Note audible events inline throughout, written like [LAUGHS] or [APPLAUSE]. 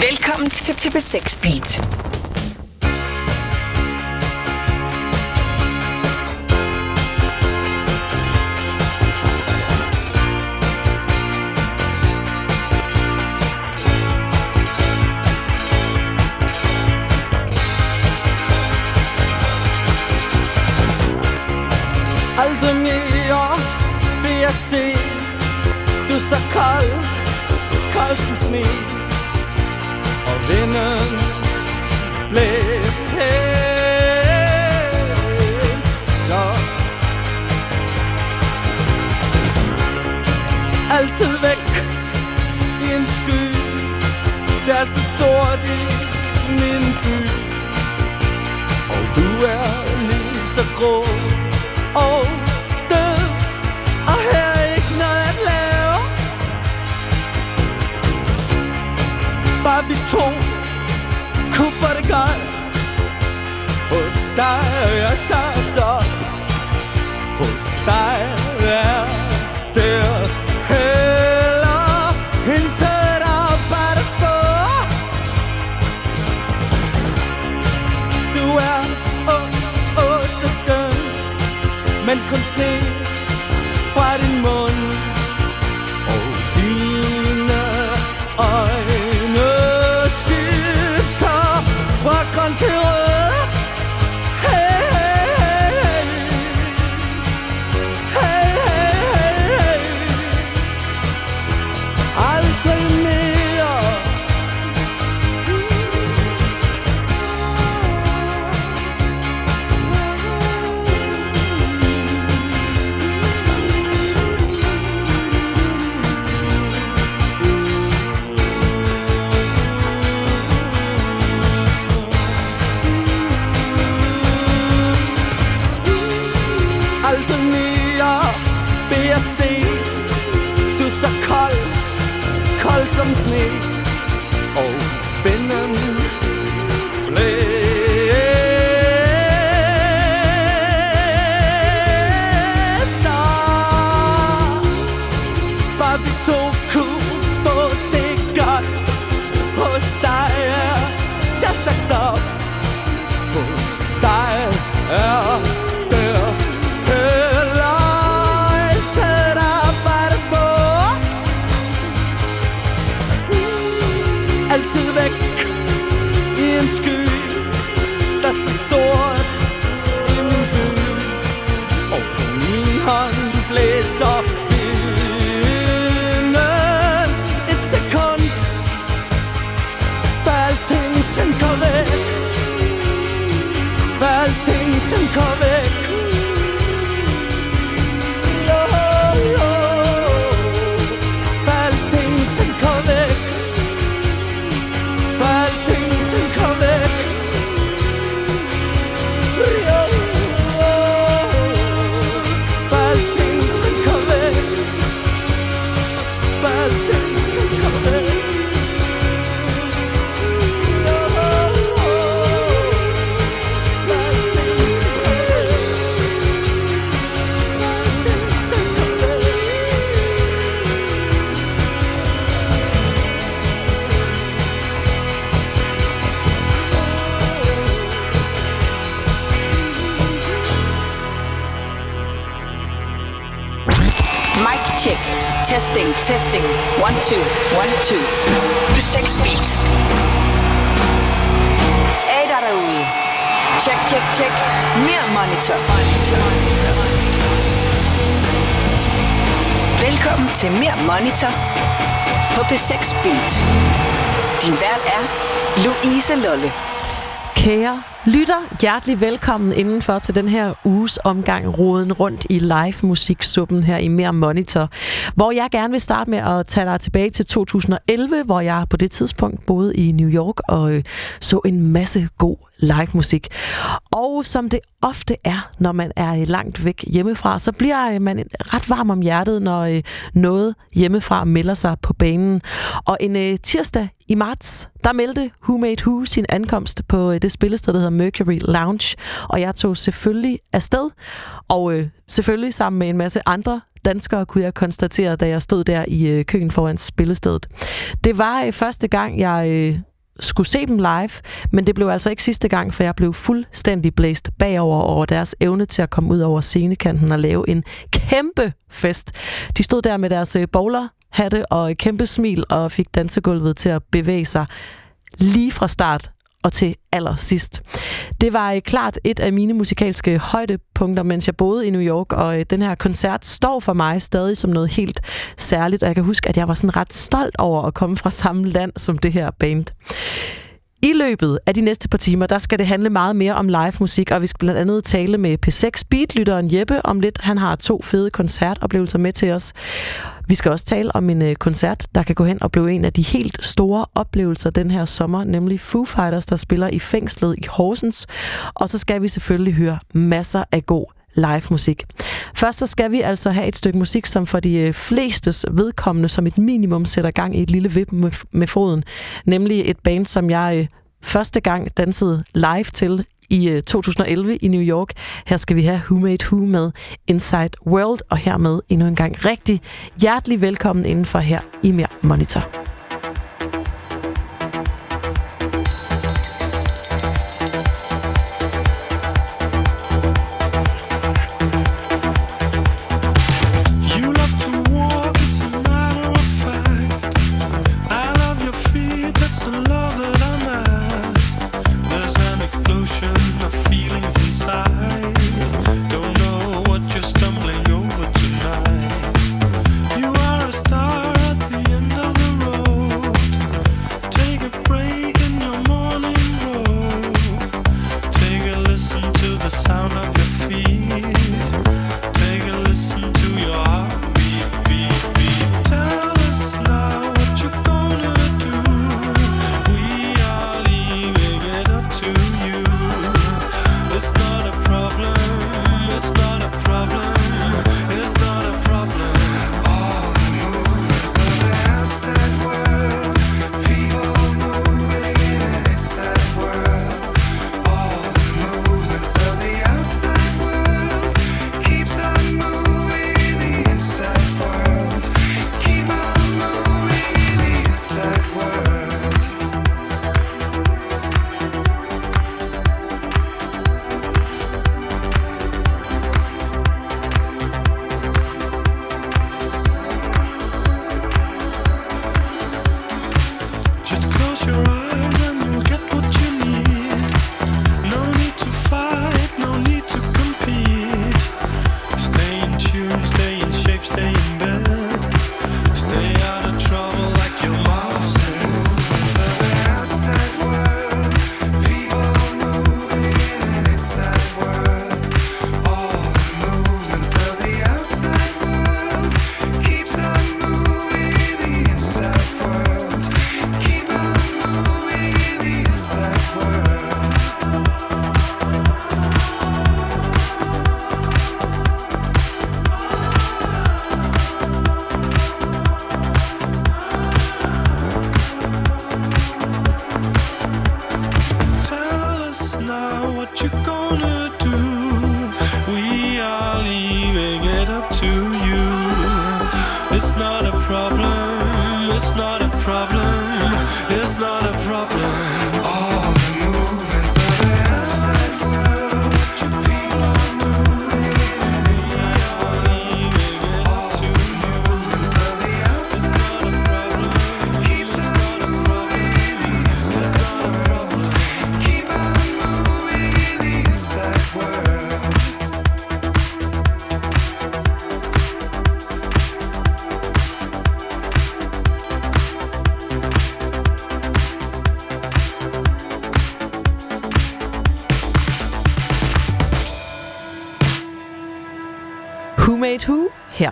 Velkommen til TP6 Beat. Testing, testing. One, two, one, two. The Sex Beat. Er der derude? Check, check, check. Mere monitor. monitor. monitor. Velkommen til Mere Monitor på P6 Beat. Din vært er Louise Lolle. Kære lytter, hjertelig velkommen indenfor til den her uges omgang roden rundt i live musiksuppen her i Mere Monitor, hvor jeg gerne vil starte med at tage dig tilbage til 2011, hvor jeg på det tidspunkt boede i New York og øh, så en masse god live musik. Og som det ofte er, når man er langt væk hjemmefra, så bliver øh, man ret varm om hjertet, når øh, noget hjemmefra melder sig på banen. Og en øh, tirsdag i marts, der meldte Who Made Who sin ankomst på det spillested, der hedder Mercury Lounge, og jeg tog selvfølgelig afsted, og selvfølgelig sammen med en masse andre danskere, kunne jeg konstatere, da jeg stod der i køen foran spillestedet. Det var første gang, jeg skulle se dem live, men det blev altså ikke sidste gang, for jeg blev fuldstændig blæst bagover over deres evne til at komme ud over scenekanten og lave en kæmpe fest. De stod der med deres øh, bowler hatte og et kæmpe smil og fik dansegulvet til at bevæge sig lige fra start og til allersidst. Det var øh, klart et af mine musikalske højdepunkter, mens jeg boede i New York, og øh, den her koncert står for mig stadig som noget helt særligt, og jeg kan huske, at jeg var sådan ret stolt over at komme fra samme land som det her band. I løbet af de næste par timer, der skal det handle meget mere om live musik, og vi skal blandt andet tale med P6 Beat-lytteren Jeppe om lidt. Han har to fede koncertoplevelser med til os. Vi skal også tale om en øh, koncert, der kan gå hen og blive en af de helt store oplevelser den her sommer, nemlig Foo Fighters, der spiller i fængslet i Horsens. Og så skal vi selvfølgelig høre masser af god live musik. Først så skal vi altså have et stykke musik, som for de øh, flestes vedkommende som et minimum sætter gang i et lille vip med, med foden. Nemlig et band, som jeg øh, første gang dansede live til i øh, 2011 i New York. Her skal vi have Who Made Who med Inside World, og hermed endnu en gang rigtig hjertelig velkommen indenfor her i Mere Monitor.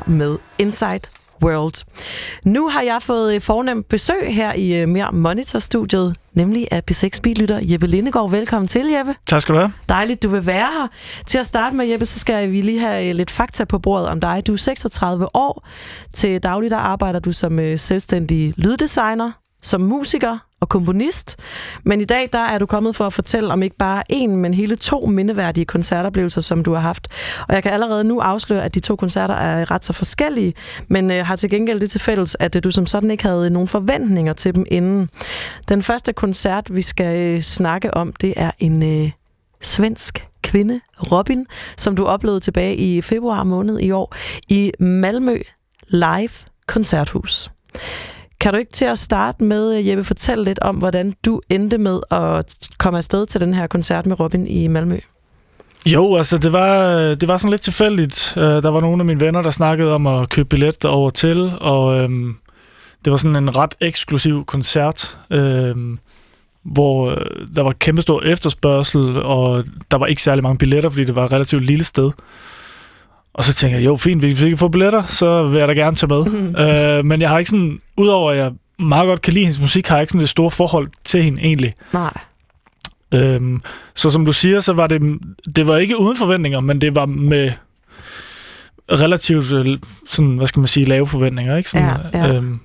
Med Inside World. Nu har jeg fået fornemt besøg her i øh, Mere Monitor-studiet, nemlig af P6 Billytter Jeppe Lindegård. Velkommen til, Jeppe. Tak skal du have. Dejligt, du vil være her. Til at starte med, Jeppe, så skal vi lige have øh, lidt fakta på bordet om dig. Du er 36 år. Til daglig der arbejder du som øh, selvstændig lyddesigner, som musiker og komponist, men i dag der er du kommet for at fortælle om ikke bare en, men hele to mindeværdige koncertoplevelser, som du har haft. Og jeg kan allerede nu afsløre, at de to koncerter er ret så forskellige, men øh, har til gengæld det til fælles, at øh, du som sådan ikke havde nogen forventninger til dem inden. Den første koncert, vi skal øh, snakke om, det er en øh, svensk kvinde, Robin, som du oplevede tilbage i februar måned i år i Malmø Live Koncerthus. Kan du ikke til at starte med, øh, Jeppe, fortælle lidt om, hvordan du endte med at komme afsted til den her koncert med Robin i Malmø? Jo, altså det var, øh, det var sådan lidt tilfældigt. Øh, der var nogle af mine venner, der snakkede om at købe billet over til, og øhm, det var sådan en ret eksklusiv koncert, øhm, hvor der var kæmpestor efterspørgsel, og der var ikke særlig mange billetter, fordi det var et relativt lille sted. Og så tænker jeg, jo fint, hvis vi kan få billetter, så vil jeg da gerne tage med. Mm. Uh, men jeg har ikke sådan, udover at jeg meget godt kan lide hendes musik, har jeg ikke sådan det store forhold til hende egentlig. Nej. Øhm, så som du siger, så var det, det var ikke uden forventninger, men det var med relativt øh, sådan, hvad skal man sige, lave forventninger. Ikke? Sådan, ja, ja. Øhm,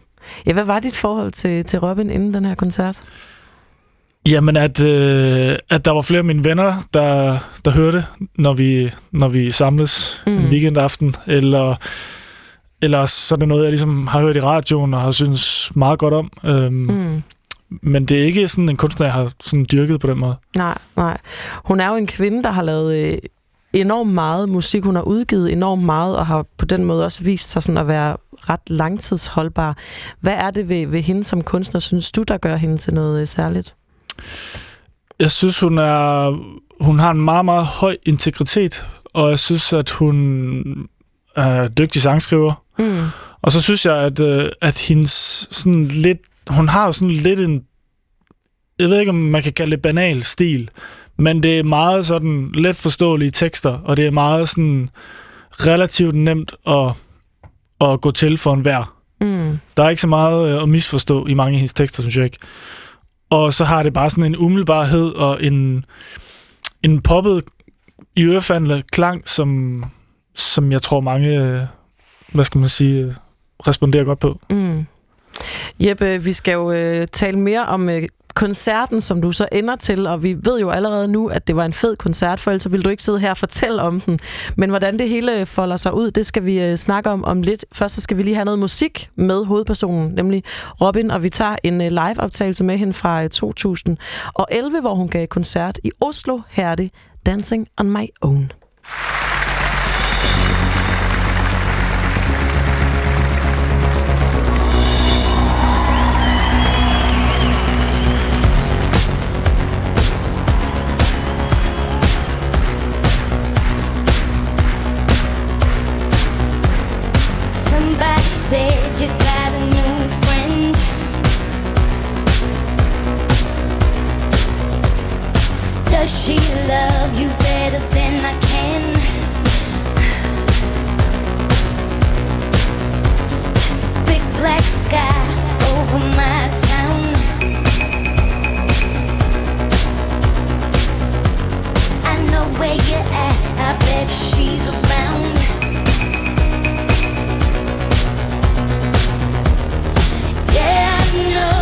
ja, hvad var dit forhold til, til Robin inden den her koncert? Jamen, at, øh, at der var flere af mine venner, der, der hørte, når vi, når vi samles mm. en weekendaften, eller, eller så er det noget, jeg ligesom har hørt i radioen og har synes meget godt om. Øhm, mm. Men det er ikke sådan en kunstner, jeg har sådan dyrket på den måde. Nej, nej. Hun er jo en kvinde, der har lavet øh, enormt meget musik. Hun har udgivet enormt meget, og har på den måde også vist sig sådan at være ret langtidsholdbar. Hvad er det ved, ved hende som kunstner, synes du, der gør hende til noget øh, særligt? Jeg synes, hun er hun har en meget, meget høj integritet, og jeg synes, at hun er dygtig sangskriver. Mm. Og så synes jeg, at, øh, at hendes sådan lidt... Hun har jo sådan lidt en... Jeg ved ikke, om man kan kalde det banal stil, men det er meget sådan let forståelige tekster, og det er meget sådan relativt nemt at, at gå til for en hver. Mm. Der er ikke så meget øh, at misforstå i mange af hendes tekster, synes jeg ikke. Og så har det bare sådan en umiddelbarhed og en, en poppet i ørefandlet klang, som, som jeg tror mange, øh, hvad skal man sige, øh, responderer godt på. Mm. Jeppe, vi skal jo øh, tale mere om øh, koncerten, som du så ender til, og vi ved jo allerede nu, at det var en fed koncert, for ellers vil du ikke sidde her og fortælle om den. Men hvordan det hele folder sig ud, det skal vi øh, snakke om om lidt. Først så skal vi lige have noget musik med hovedpersonen, nemlig Robin, og vi tager en øh, live-optagelse med hende fra øh, 2011, hvor hun gav koncert i Oslo. Her er det Dancing on My Own. I know.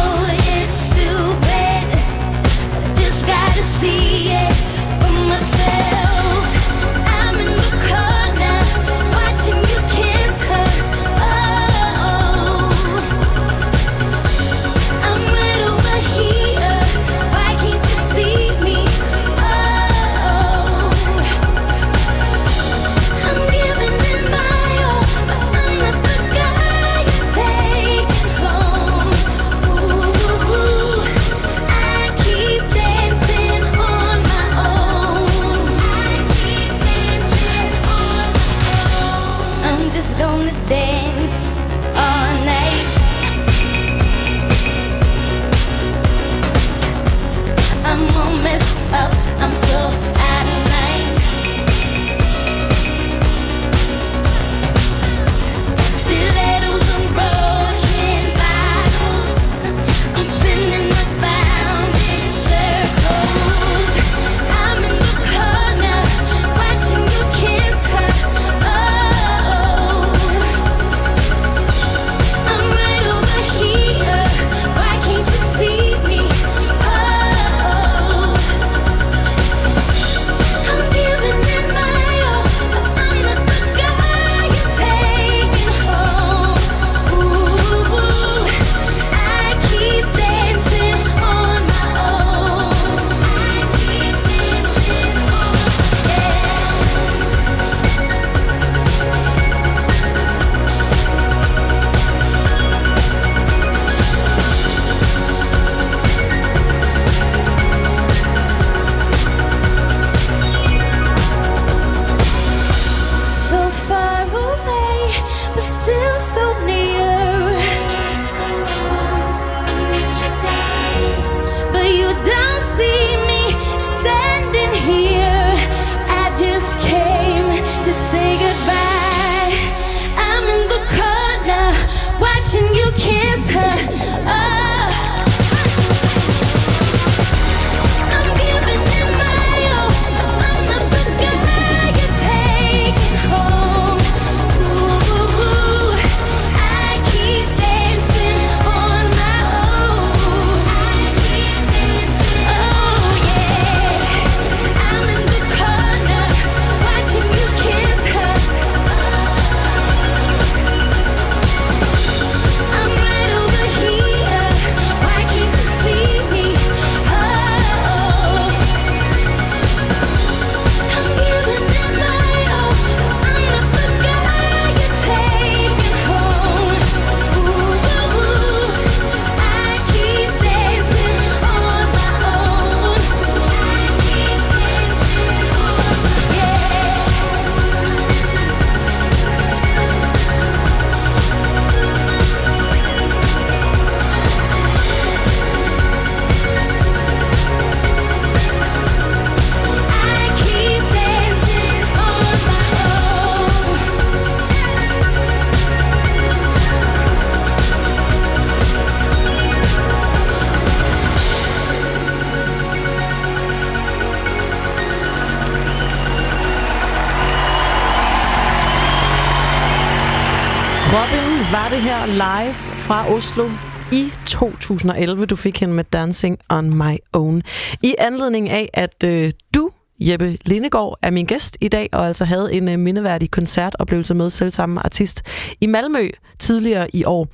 Fra Oslo i 2011. Du fik hende med Dancing on My Own. I anledning af, at øh, du Jeppe Lindegård er min gæst i dag, og altså havde en øh, mindeværdig koncertoplevelse med selv samme artist i Malmø tidligere i år.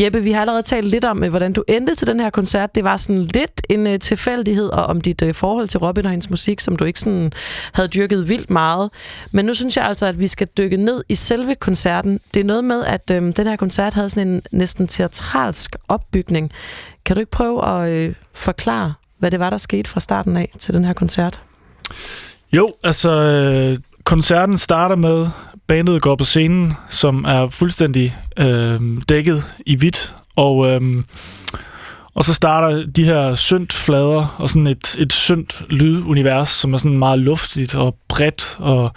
Jeppe, vi har allerede talt lidt om, øh, hvordan du endte til den her koncert. Det var sådan lidt en uh, tilfældighed, og om dit uh, forhold til Robin og hendes musik, som du ikke sådan havde dyrket vildt meget. Men nu synes jeg altså, at vi skal dykke ned i selve koncerten. Det er noget med, at uh, den her koncert havde sådan en næsten teatralsk opbygning. Kan du ikke prøve at øh, forklare, hvad det var, der skete fra starten af til den her koncert? Jo, altså øh, koncerten starter med, bandet går på scenen, som er fuldstændig øh, dækket i hvidt, og, øh, og så starter de her syndt flader og sådan et, et syndt lydunivers, som er sådan meget luftigt og bredt, og,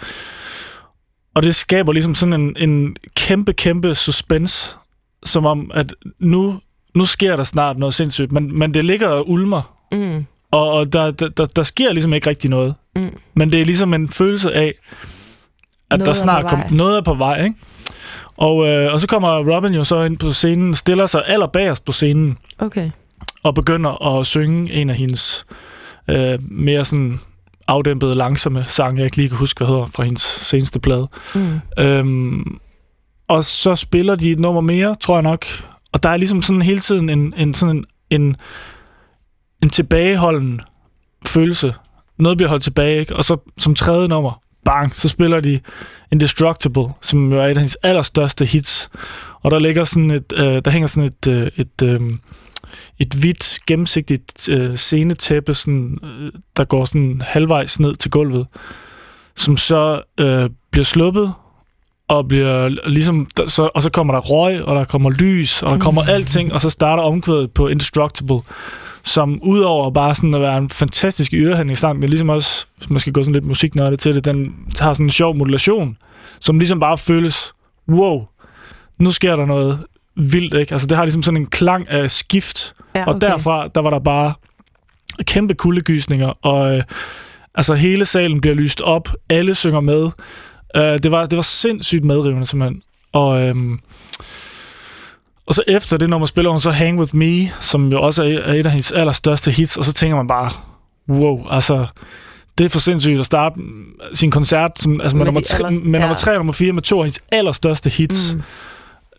og det skaber ligesom sådan en, en kæmpe, kæmpe suspense, som om, at nu, nu sker der snart noget sindssygt, men, men det ligger og ulmer. Mm. Og, og der, der, der, der sker ligesom ikke rigtig noget. Mm. Men det er ligesom en følelse af, at noget der snart kommer noget er på vej, ikke? Og, øh, og så kommer Robin jo så ind på scenen, stiller sig allerbagerst på scenen. Okay. Og begynder at synge en af hendes øh, mere sådan afdæmpede, langsomme sange, jeg ikke lige kan huske, hvad hedder, fra hendes seneste plade. Mm. Øhm, og så spiller de et nummer mere, tror jeg nok. Og der er ligesom sådan hele tiden en, en, sådan en, en, en tilbageholden følelse noget bliver holdt tilbage, ikke? og så som tredje nummer, bang, så spiller de Indestructible, som jo er et af hendes allerstørste hits. Og der ligger sådan et, øh, der hænger sådan et, øh, et, øh, et hvidt, gennemsigtigt øh, scenetæppe, sådan, øh, der går sådan halvvejs ned til gulvet, som så øh, bliver sluppet, og bliver ligesom, der, så, og så kommer der røg, og der kommer lys, og der kommer mm. alting, og så starter omkvædet på Indestructible, som udover bare sådan at være en fantastisk ørehændingssang, men ligesom også, hvis man skal gå sådan lidt musiknørdet til det, den har sådan en sjov modulation, som ligesom bare føles, wow, nu sker der noget vildt, ikke? Altså det har ligesom sådan en klang af skift, ja, okay. og derfra, der var der bare kæmpe kuldegysninger, og øh, altså hele salen bliver lyst op, alle synger med. Øh, det, var, det var sindssygt medrivende, simpelthen. Og øh, og så efter det nummer spiller hun så Hang With Me, som jo også er et af hendes allerstørste hits, og så tænker man bare, wow, altså, det er for sindssygt at starte sin koncert som, altså med, med, nummer, tre, med ja. nummer 3 og nummer 4 med to af hendes allerstørste hits. Mm.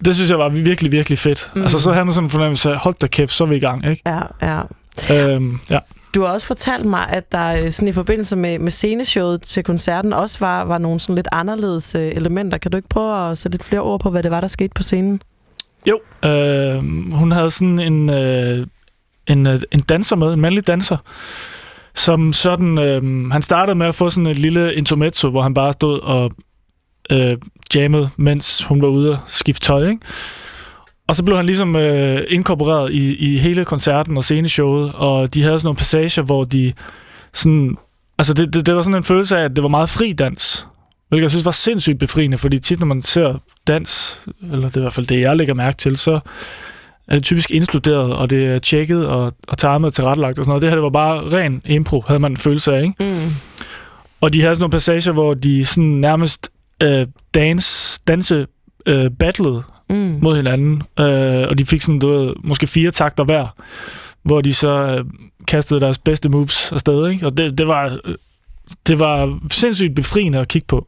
Det synes jeg var virkelig, virkelig fedt. Mm. Altså, så havde man sådan en fornemmelse af, hold da kæft, så er vi i gang, ikke? Ja, ja. Øhm, ja. Du har også fortalt mig, at der øh, sådan i forbindelse med, med sceneshowet til koncerten også var, var nogle sådan lidt anderledes øh, elementer. Kan du ikke prøve at sætte lidt flere ord på, hvad det var, der skete på scenen? Jo, øh, hun havde sådan en, øh, en, øh, en danser med, en mandlig danser, som sådan, øh, han startede med at få sådan et lille intermezzo, hvor han bare stod og øh, jammede, mens hun var ude og skifte tøj, ikke? Og så blev han ligesom øh, inkorporeret i, i hele koncerten og sceneshowet, og de havde sådan nogle passager, hvor de sådan... Altså, det, det, det var sådan en følelse af, at det var meget fri dans. Hvilket jeg synes var sindssygt befriende, fordi tit når man ser dans, eller det er i hvert fald det, jeg lægger mærke til, så er det typisk indstuderet, og det er tjekket og, og timet tilrettelagt og sådan noget. Det her det var bare ren impro, havde man en følelse af, ikke? Mm. Og de havde sådan nogle passager, hvor de sådan nærmest øh, dance, danse øh, battlede mm. mod hinanden, øh, og de fik sådan, du ved, måske fire takter hver, hvor de så øh, kastede deres bedste moves afsted, ikke? Og det, det var det var sindssygt befriende at kigge på.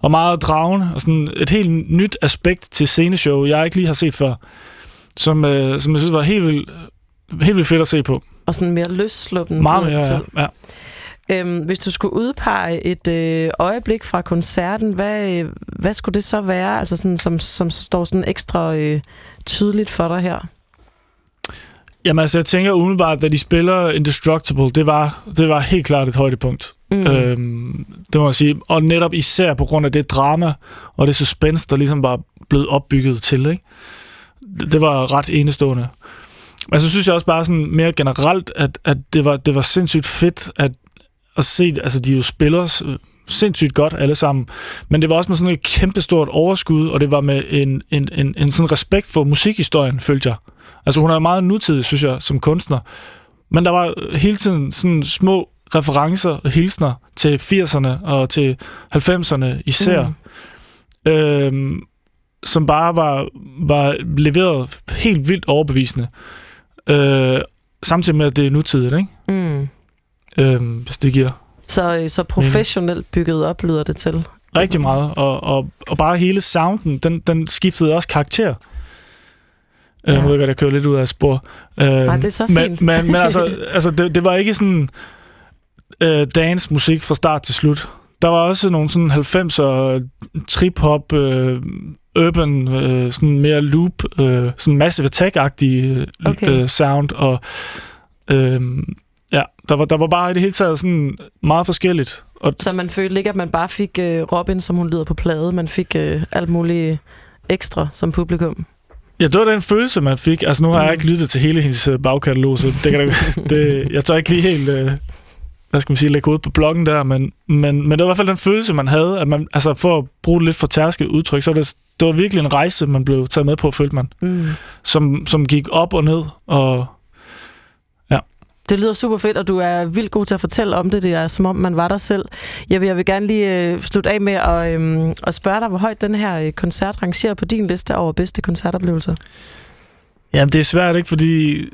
Og meget dragende, og sådan et helt nyt aspekt til sceneshow, jeg ikke lige har set før. Som, øh, som jeg synes var helt vildt, helt vildt fedt at se på. Og sådan mere løssluppen. Meget mere, ja. ja. Øhm, hvis du skulle udpege et øh, øjeblik fra koncerten, hvad, øh, hvad skulle det så være, altså sådan, som, som står sådan ekstra øh, tydeligt for dig her? Jamen altså, jeg tænker umiddelbart, da de spiller Indestructible, det var, det var helt klart et højdepunkt. Mm. Øhm, det må jeg sige. Og netop især på grund af det drama og det suspense, der ligesom var blevet opbygget til. Ikke? Det, det var ret enestående. Men så synes jeg også bare sådan mere generelt, at, at det, var, det var sindssygt fedt at, at se, altså de jo spiller sindssygt godt alle sammen, men det var også med sådan et kæmpestort overskud, og det var med en, en, en, en sådan respekt for musikhistorien, følte jeg. Altså hun er meget nutidig, synes jeg, som kunstner, men der var hele tiden sådan små referencer og hilsner til 80'erne og til 90'erne især. Mm. Øhm, som bare var, var leveret helt vildt overbevisende. Øh, samtidig med, at det er nutidigt, ikke? Mm. Øh, hvis det giver Så, øh, så professionelt bygget op, lyder det til. rigtig meget. Og, og, og bare hele sounden, den, den skiftede også karakter. Ja. Øh, nu ved jeg godt, jeg kører lidt ud af spor. Øh, Nej, det er så men, fint. Men, men altså, altså det, det var ikke sådan øh, dance-musik fra start til slut. Der var også nogle sådan 90'er trip-hop, øh, urban, øh, sådan mere loop, øh, sådan Massive Attack-agtig øh, Okay. øh, sound, og øh, ja, der var, der var bare i det hele taget sådan meget forskelligt. Og Så man følte ikke, at man bare fik øh, Robin, som hun lyder på plade. Man fik øh, alt muligt ekstra som publikum. Ja, det var den følelse, man fik. Altså, nu har jeg Mm. ikke lyttet til hele hendes øh, bagkatalog, så det kan da, [LAUGHS] det, jeg tager ikke lige helt, øh, hvad skal man sige, lægge ud på bloggen der, men, men, men det var i hvert fald den følelse, man havde, at man, altså for at bruge det lidt for tærsket udtryk, så var det, det var virkelig en rejse, man blev taget med på, følte man, Mm. som, som gik op og ned, og Det lyder super fedt, og du er vildt god til at fortælle om det. Det er som om, man var der selv. Jeg vil, jeg vil gerne lige øh, slutte af med at, øh, at spørge dig, hvor højt den her øh, koncert rangerer på din liste over bedste koncertoplevelser. ja, det er svært, ikke, fordi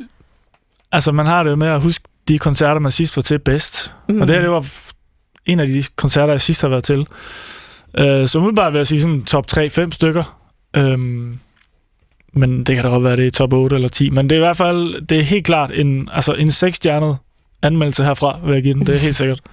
altså, man har det med at huske de koncerter, man sidst var til bedst. Mm. Og det her, det var en af de koncerter, jeg sidst har været til. Uh, så umiddelbart vil jeg sige sådan top 3-5 stykker. Um, men det kan da godt være, det er top 8 eller 10. Men det er i hvert fald, det er helt klart en, altså en 6-stjernet anmeldelse herfra, vil jeg give den. Det er helt sikkert. [LAUGHS]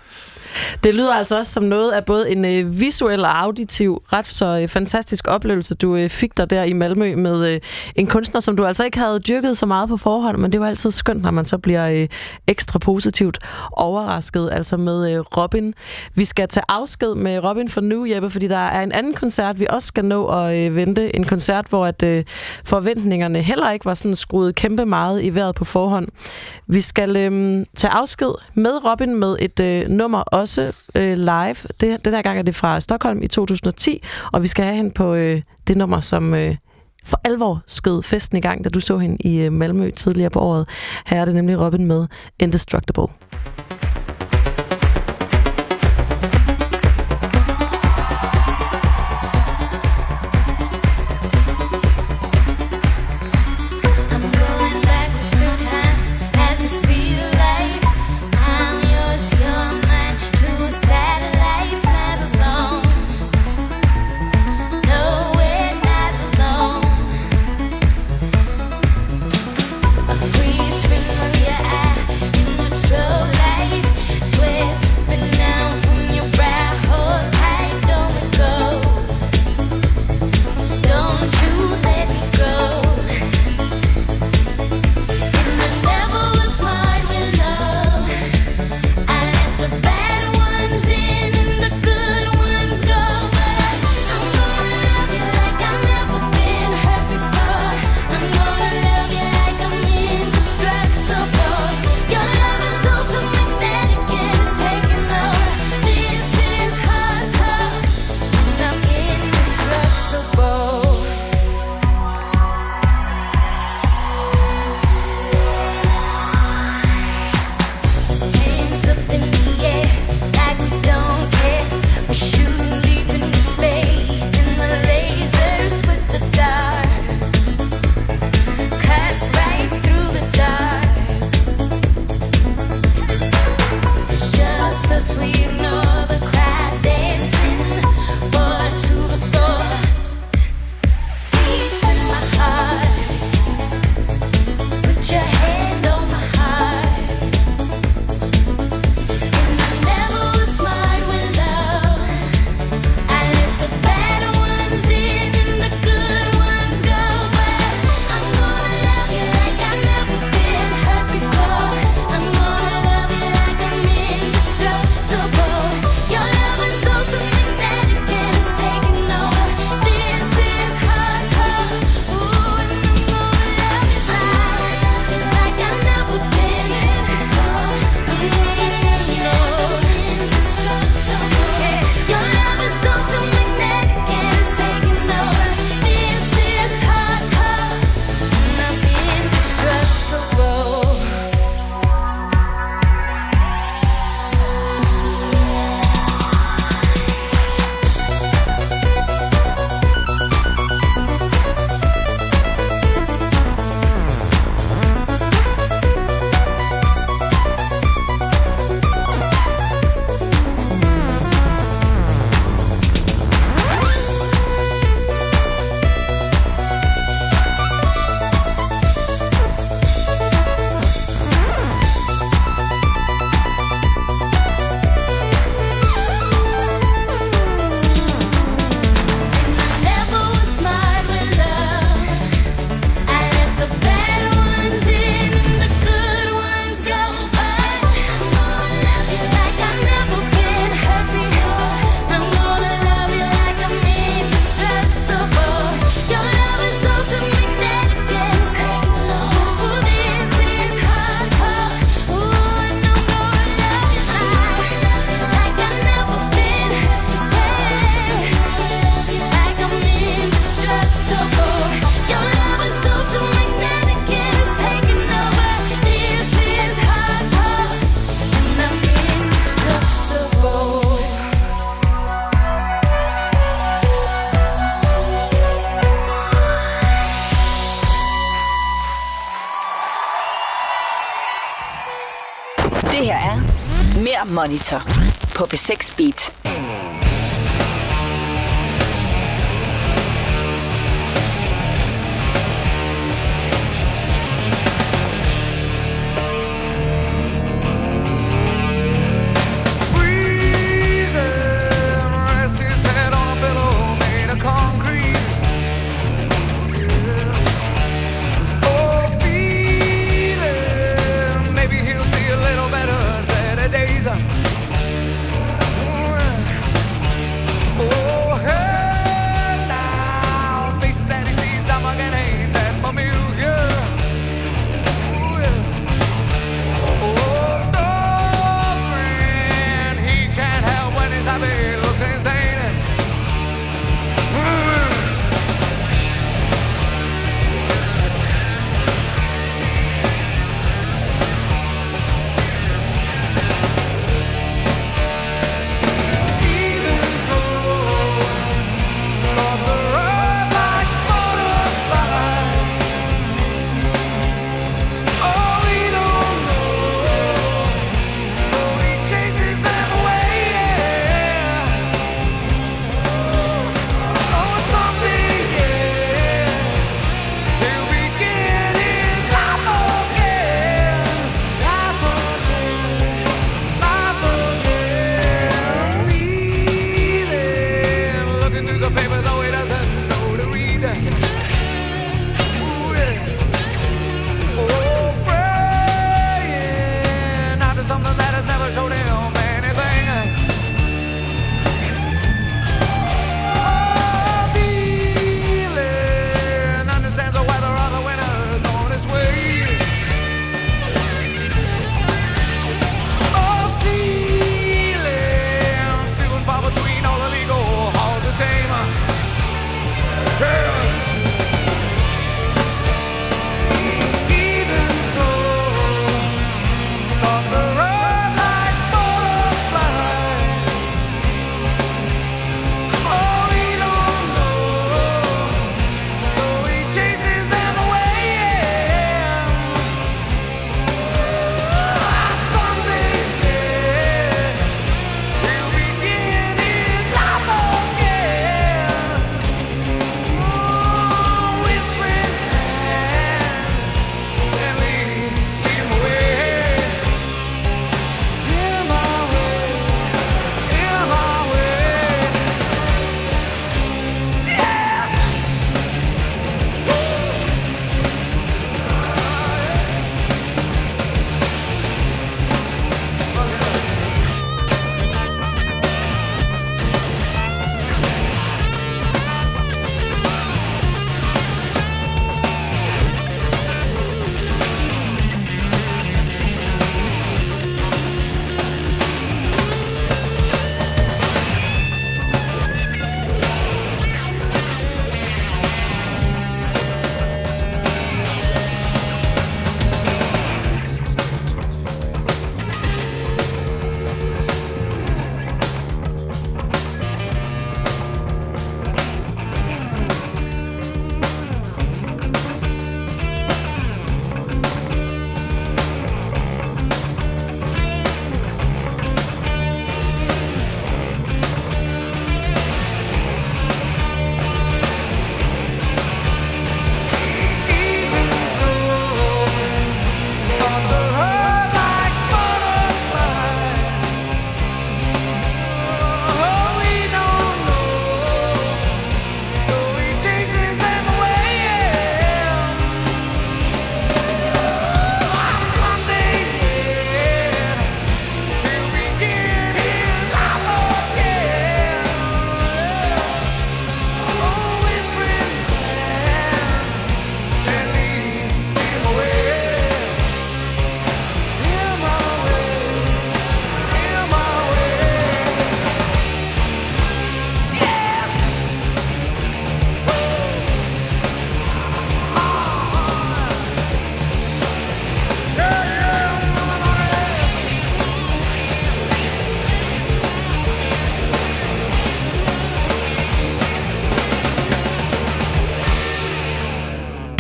Det lyder altså også som noget af både en øh, visuel og auditiv ret så øh, fantastisk oplevelse, du øh, fik dig der i Malmø med øh, en kunstner, som du altså ikke havde dyrket så meget på forhånd, men det var altid skønt, når man så bliver øh, ekstra positivt overrasket, altså med øh, Robin. Vi skal tage afsked med Robin for nu, Jeppe, fordi der er en anden koncert, vi også skal nå at øh, vente. En koncert, hvor at, øh, forventningerne heller ikke var sådan skruet kæmpe meget i vejret på forhånd. Vi skal øh, tage afsked med Robin med et øh, nummer også øh, live. Det, den her gang er det fra Stockholm i 2010, og vi skal have hende på øh, det nummer, som øh, for alvor skød festen i gang, da du så hende i øh, Malmø tidligere på året. Her er det nemlig Robin med Indestructible. Monitor på B6 Beat.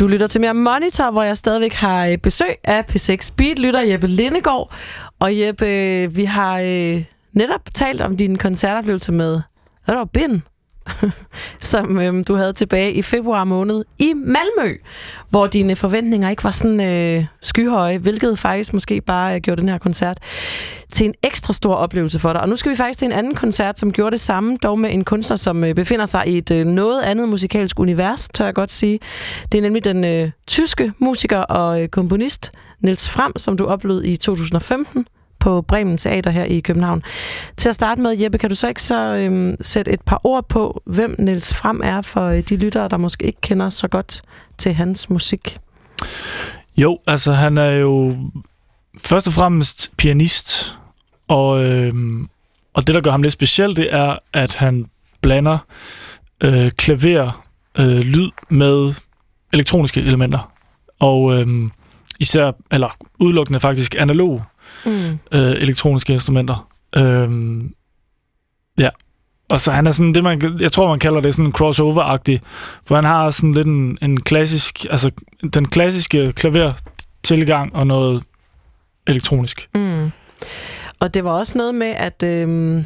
Du lytter til mere Monitor, hvor jeg stadigvæk har øh, besøg af P6 Beat, lytter Jeppe Lindegård. Og Jeppe, øh, vi har øh, netop talt om din koncertoplevelse med Robin, [LAUGHS] som øhm, du havde tilbage i februar måned i Malmø, hvor dine forventninger ikke var sådan øh, skyhøje, hvilket faktisk måske bare øh, gjorde den her koncert til en ekstra stor oplevelse for dig. Og nu skal vi faktisk til en anden koncert, som gjorde det samme, dog med en kunstner, som øh, befinder sig i et øh, noget andet musikalsk univers, tør jeg godt sige. Det er nemlig den øh, tyske musiker og øh, komponist Niels Fram, som du oplevede i 2015 på Bremen Teater her i København. Til at starte med, Jeppe, kan du så ikke så øhm, sætte et par ord på, hvem Niels Frem er for øh, de lyttere, der måske ikke kender så godt til hans musik? Jo, altså han er jo først og fremmest pianist, og, øhm, og det, der gør ham lidt speciel, det er, at han blander øh, klaver, øh, lyd med elektroniske elementer. Og øhm, især, eller udelukkende faktisk analog Mm. øh, elektroniske instrumenter. Øhm, ja. Og så han er sådan det, man, jeg tror, man kalder det sådan crossover-agtig, for han har sådan lidt en, en klassisk, altså den klassiske klaver-tilgang og noget elektronisk. Mm. Og det var også noget med, at, øhm,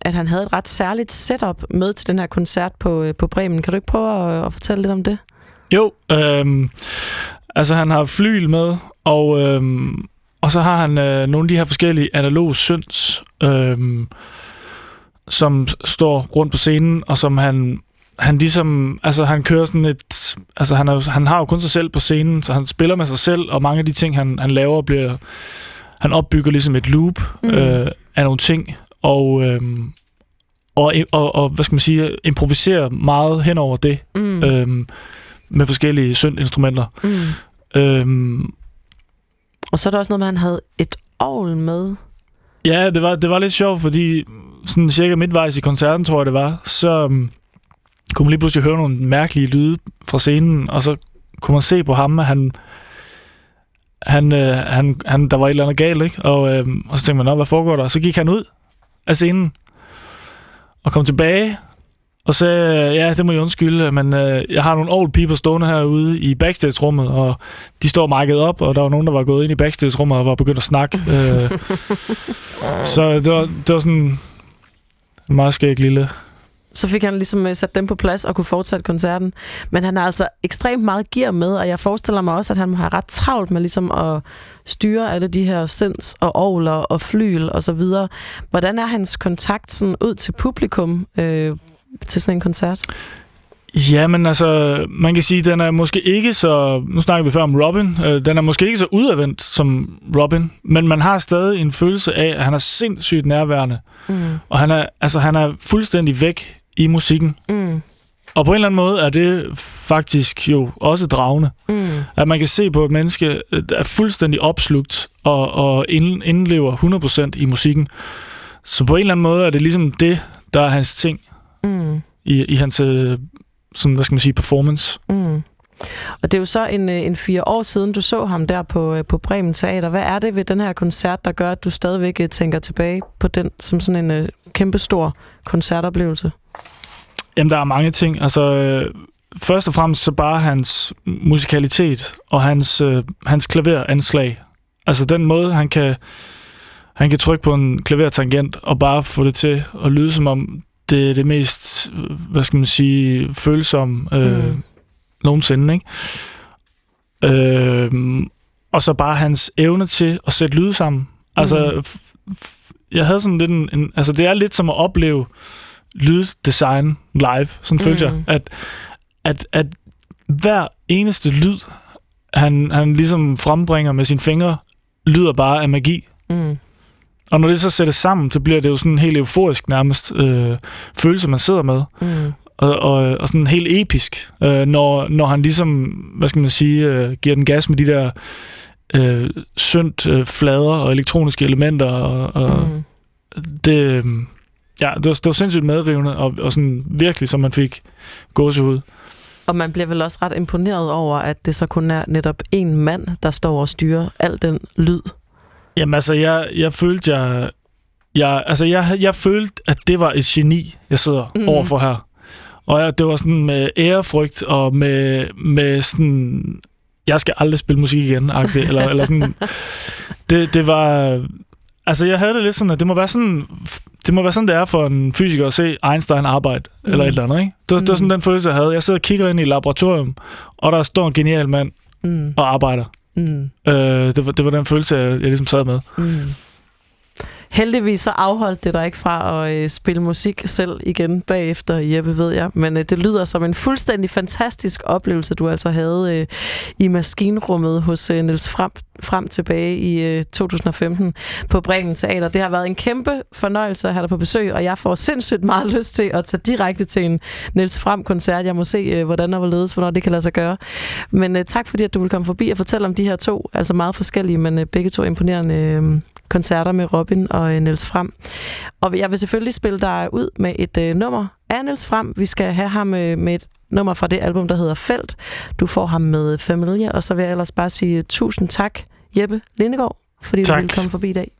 at han havde et ret særligt setup med til den her koncert på, øh, på Bremen. Kan du ikke prøve at, at fortælle lidt om det? Jo, øhm, altså han har flyl med, og, øhm, og så har han øh, nogle af de her forskellige analog synths, øhm, som står rundt på scenen, og som han han ligesom, altså han kører sådan et, altså han, er, han har jo kun sig selv på scenen, så han spiller med sig selv, og mange af de ting, han, han laver, bliver, han opbygger ligesom et loop Mm. øh, af nogle ting, og, øhm, og, og, og, hvad skal man sige, improviserer meget hen over det, Mm. øhm, med forskellige syndinstrumenter. Mm. Øhm, og så er der også noget med, at han havde et ovl med. ja, det var, det var lidt sjovt, fordi sådan cirka midtvejs i koncerten, tror jeg det var, så um, kunne man lige pludselig høre nogle mærkelige lyde fra scenen, og så kunne man se på ham, at han, han, øh, han, han der var et eller andet galt, ikke? Og, øh, og så tænkte man, Nå, hvad foregår der? Og så gik han ud af scenen og kom tilbage og sagde, ja, det må jeg undskylde, men øh, jeg har nogle old people stående herude i backstage-rummet, og de står mic'et op, og der var nogen, der var gået ind i backstage-rummet og var begyndt at snakke. øh, [LAUGHS] så det var, det var sådan en meget skæg lille... Så fik han ligesom øh, sat dem på plads og kunne fortsætte koncerten. Men han har altså ekstremt meget gear med, og jeg forestiller mig også, at han må have ret travlt med ligesom at styre alle de her sinds og ovler og flyl og så videre. Hvordan er hans kontakt sådan ud til publikum øh, til sådan en koncert? Ja, men altså, man kan sige, den er måske ikke så... Nu snakker vi før om Robin. Øh, den er måske ikke så udadvendt som Robin, men man har stadig en følelse af, at han er sindssygt nærværende. Mm. Og han er, altså, han er fuldstændig væk i musikken. Mm. Og på en eller anden måde er det faktisk jo også dragende. Mm. At man kan se på et menneske, øh, der er fuldstændig opslugt og, og ind, indlever 100% i musikken. Så på en eller anden måde er det ligesom det, der er hans ting Mm. i, i hans øh, sådan, hvad skal man sige, performance. Mm. Og det er jo så en, øh, en fire år siden, du så ham der på, øh, på Bremen Teater. Hvad er det ved den her koncert, der gør, at du stadigvæk tænker tilbage på den som sådan en kæmpestor koncertoplevelse? Jamen, der er mange ting. Altså, øh, først og fremmest så bare hans musikalitet og hans, øh, hans klaveranslag. Altså den måde, han kan, han kan trykke på en klavertangent og bare få det til at lyde som om det er det mest, hvad skal man sige, følsomme øh, Mm. nogensinde, ikke? Øh, og så bare hans evne til at sætte lyde sammen. Altså, Mm. jeg havde sådan lidt en, en... Altså, det er lidt som at opleve lyddesign live. Sådan mm. følte jeg. At, at, at hver eneste lyd, han, han ligesom frembringer med sine fingre, lyder bare af magi. Mm. Og når det så sættes sammen, så bliver det jo sådan en helt euforisk nærmest øh, følelse, man sidder med. Mm. Og, og, og sådan helt episk, øh, når, når han ligesom, hvad skal man sige, øh, giver den gas med de der øh, syndt øh, flader og elektroniske elementer. Og, og Mm. det, øh, ja, det, var, det var sindssygt medrivende, og, og sådan virkelig, som man fik gåsehud. Og man bliver vel også ret imponeret over, at det så kun er netop en mand, der står og styrer al den lyd. Jamen altså, jeg, jeg følte, jeg, jeg, altså, jeg, jeg følte, at det var et geni, jeg sidder Mhm. mm. overfor her. Og jeg, det var sådan med ærefrygt og med, med sådan, jeg skal aldrig spille musik igen, eller, eller sådan. [LAUGHS] Det, det var, Altså, jeg havde det lidt sådan, at det må være sådan, det må være sådan, det er for en fysiker at se Einstein arbejde, mm. eller et eller andet, ikke? Det, var, det var sådan den følelse, jeg havde. Jeg sidder og kigger ind i et laboratorium, og der står en genial mand Mm. og arbejder. Mm. Øh, det, var, det var den følelse, jeg, jeg ligesom sad med. Mm. Heldigvis så afholdt det dig ikke fra at øh, spille musik selv igen bagefter, Jeppe, ved jeg. Men øh, det lyder som en fuldstændig fantastisk oplevelse, du altså havde øh, i maskinrummet hos øh, Niels Frem, frem tilbage i øh, 2015 på Bremen Teater. Det har været en kæmpe fornøjelse at have dig på besøg, og jeg får sindssygt meget [LAUGHS] lyst til at tage direkte til en Niels Frem-koncert. Jeg må se, øh, hvordan og hvorledes, hvornår det kan lade sig gøre. Men øh, tak fordi, at du vil komme forbi og fortælle om de her to, altså meget forskellige, men øh, begge to imponerende øh, koncerter med Robin og øh, Niels Frem. Og jeg vil selvfølgelig spille dig ud med et øh, nummer af Niels Frem. Vi skal have ham øh, med et nummer fra det album, der hedder Felt. Du får ham med Familie, og så vil jeg ellers bare sige tusind tak, Jeppe Lindegård, fordi Tak. du ville komme forbi i dag.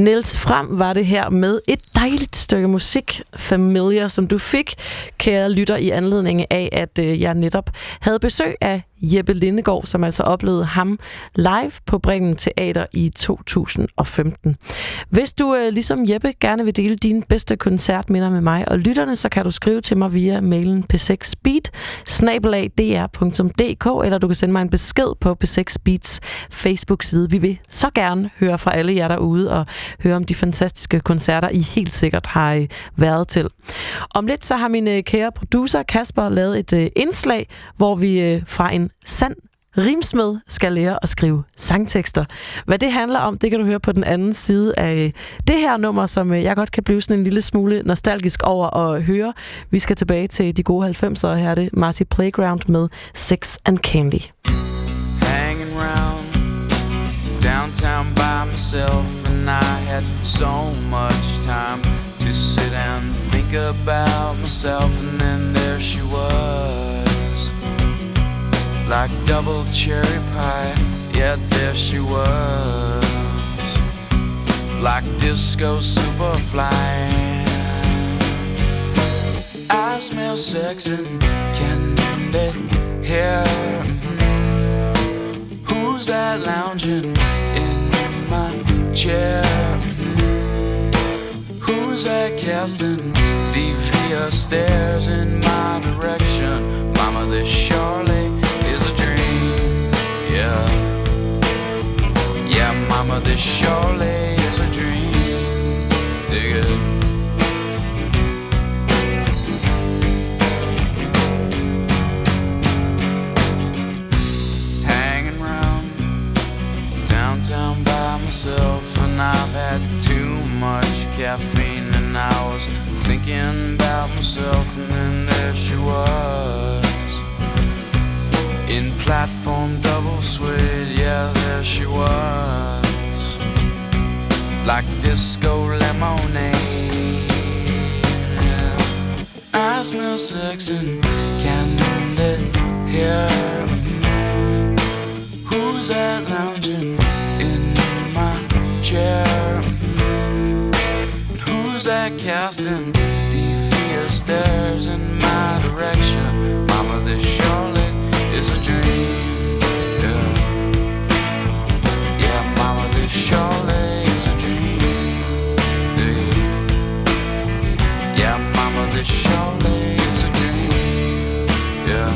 Niels Frem var det her med et dejligt stykke musik, Familiar, som du fik, kære lytter, i anledning af, at øh, jeg netop havde besøg af Jeppe Lindegård, som altså oplevede ham live på Bremen Teater i 2015. Hvis du øh, ligesom Jeppe gerne vil dele dine bedste koncertminder med mig og lytterne, så kan du skrive til mig via mailen p6beat eller du kan sende mig en besked på P6 Beats Facebook-side. Vi vil så gerne høre fra alle jer derude og høre om de fantastiske koncerter, I helt sikkert har øh, været til. Om lidt så har min øh, kære producer Kasper lavet et øh, indslag, hvor vi fra en sand rimsmed skal lære at skrive sangtekster. Hvad det handler om, det kan du høre på den anden side af øh, det her nummer, som øh, jeg godt kan blive sådan en lille smule nostalgisk over at høre. Vi skal tilbage til de gode 90'ere, og her er det Marcy Playground med Sex and Candy. hanging round downtown by myself, and I had so much time to sit and think about myself. And then there she was, like double cherry pie. Yet there she was, like disco superfly. I smell sex and candy here. Hmm. Who's that lounging in my chair? Hmm. Who's that casting devious stares in my direction? Mama, this dream. Yeah. Yeah, mama, this surely is a dream. Dig it. hanging around downtown by myself, and I've had too much caffeine, and I was thinking about myself, and then there she was in platform double suede, yeah, there she was like disco lemonade. I smell sex and candy here. Who's that lounging in my chair? Who's that casting devious stares in my direction? Mama, this surely is a dream. Yeah, yeah, Mama, this is a dream. Yeah, yeah Mama, this is a dream. Yeah.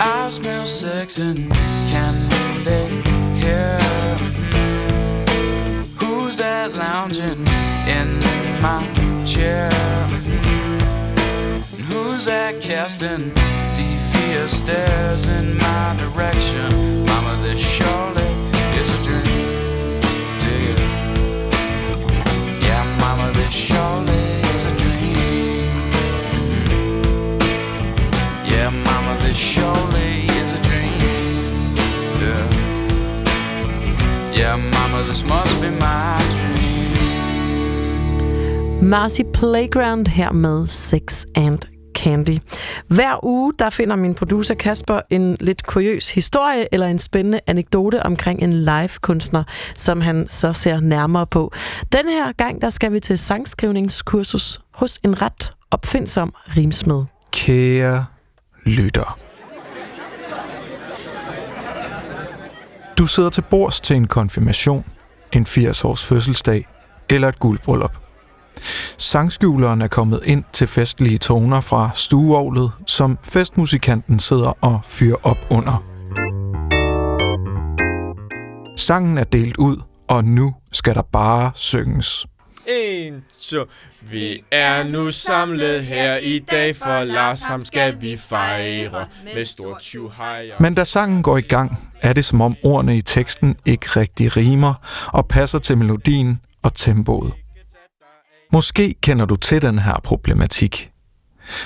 I smell sex and here. Who's that lounging in my chair? Who's that casting devious stares in my direction? Mama, this surely is a dream. Yeah, Mama, this surely is a dream. Yeah, mama, this surely is a dream. Yeah. Yeah, mama, this must be dream. Marcy Playground her med Sex and Candy. Hver uge, der finder min producer Kasper en lidt kuriøs historie eller en spændende anekdote omkring en live-kunstner, som han så ser nærmere på. Den her gang, der skal vi til sangskrivningskursus hos en ret opfindsom rimsmed. Kære lytter. Du sidder til bords til en konfirmation, en 80-års fødselsdag eller et guldbryllup. Sangskjuleren er kommet ind til festlige toner fra stueovlet, som festmusikanten sidder og fyrer op under. Sangen er delt ud, og nu skal der bare synges. En, to. Vi er nu samlet her i dag, for Lars ham skal vi fejre med stor tjuhej. Men da sangen går i gang, er det som om ordene i teksten ikke rigtig rimer og passer til melodien og tempoet. Måske kender du til den her problematik.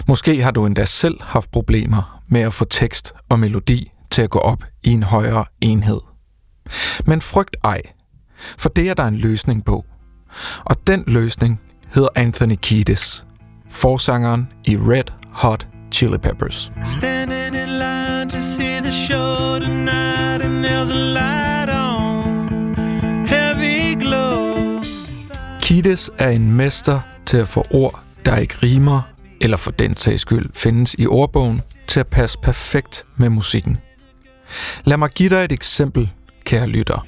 Måske har du endda selv haft problemer med at få tekst og melodi til at gå op i en højere enhed. Men frygt ej, for det er der en løsning på. Og den løsning hedder Anthony Kiedis, forsangeren i Red Hot Chili Peppers. Standing in line to see the show tonight, and there's a light Kiedis er en mester til at få ord, der ikke rimer, eller for den sags skyld findes i ordbogen, til at passe perfekt med musikken. Lad mig give dig et eksempel, kære lytter.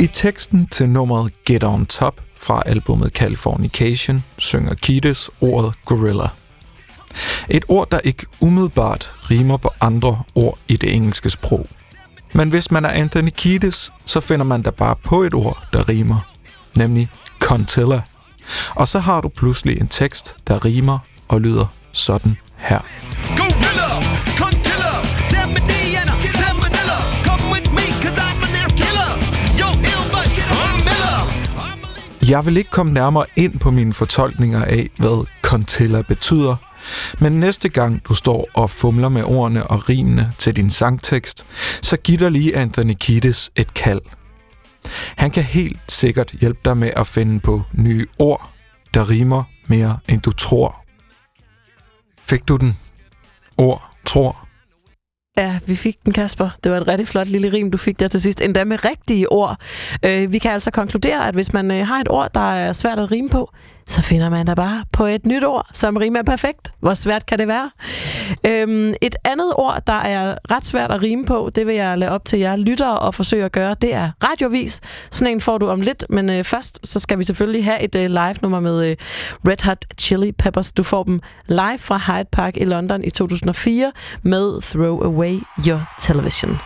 I teksten til nummeret Get On Top fra albumet Californication synger Kiedis ordet gorilla. Et ord, der ikke umiddelbart rimer på andre ord i det engelske sprog. Men hvis man er Anthony Kiedis, så finder man da bare på et ord, der rimer, nemlig Contilla. Og så har du pludselig en tekst, der rimer og lyder sådan her. Jeg vil ikke komme nærmere ind på mine fortolkninger af, hvad Contilla betyder, men næste gang du står og fumler med ordene og rimene til din sangtekst, så giv dig lige Anthony Kiedis et kald. Han kan helt sikkert hjælpe dig med at finde på nye ord, der rimer mere end du tror. Fik du den? Ord, tror. Ja, vi fik den, Kasper. Det var et rigtig flot lille rim, du fik der til sidst. Endda med rigtige ord. Øh, vi kan altså konkludere, at hvis man øh, har et ord, der er svært at rime på, så finder man da bare på et nyt ord, som rimer perfekt. Hvor svært kan det være? Øhm, et andet ord, der er ret svært at rime på, det vil jeg lade op til jer lyttere og forsøge at gøre, det er radiovis. Sådan en får du om lidt, men øh, først så skal vi selvfølgelig have et øh, live-nummer med øh, Red Hot Chili Peppers. Du får dem live fra Hyde Park i London i 2004 med Throw Away Your Television.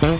Throw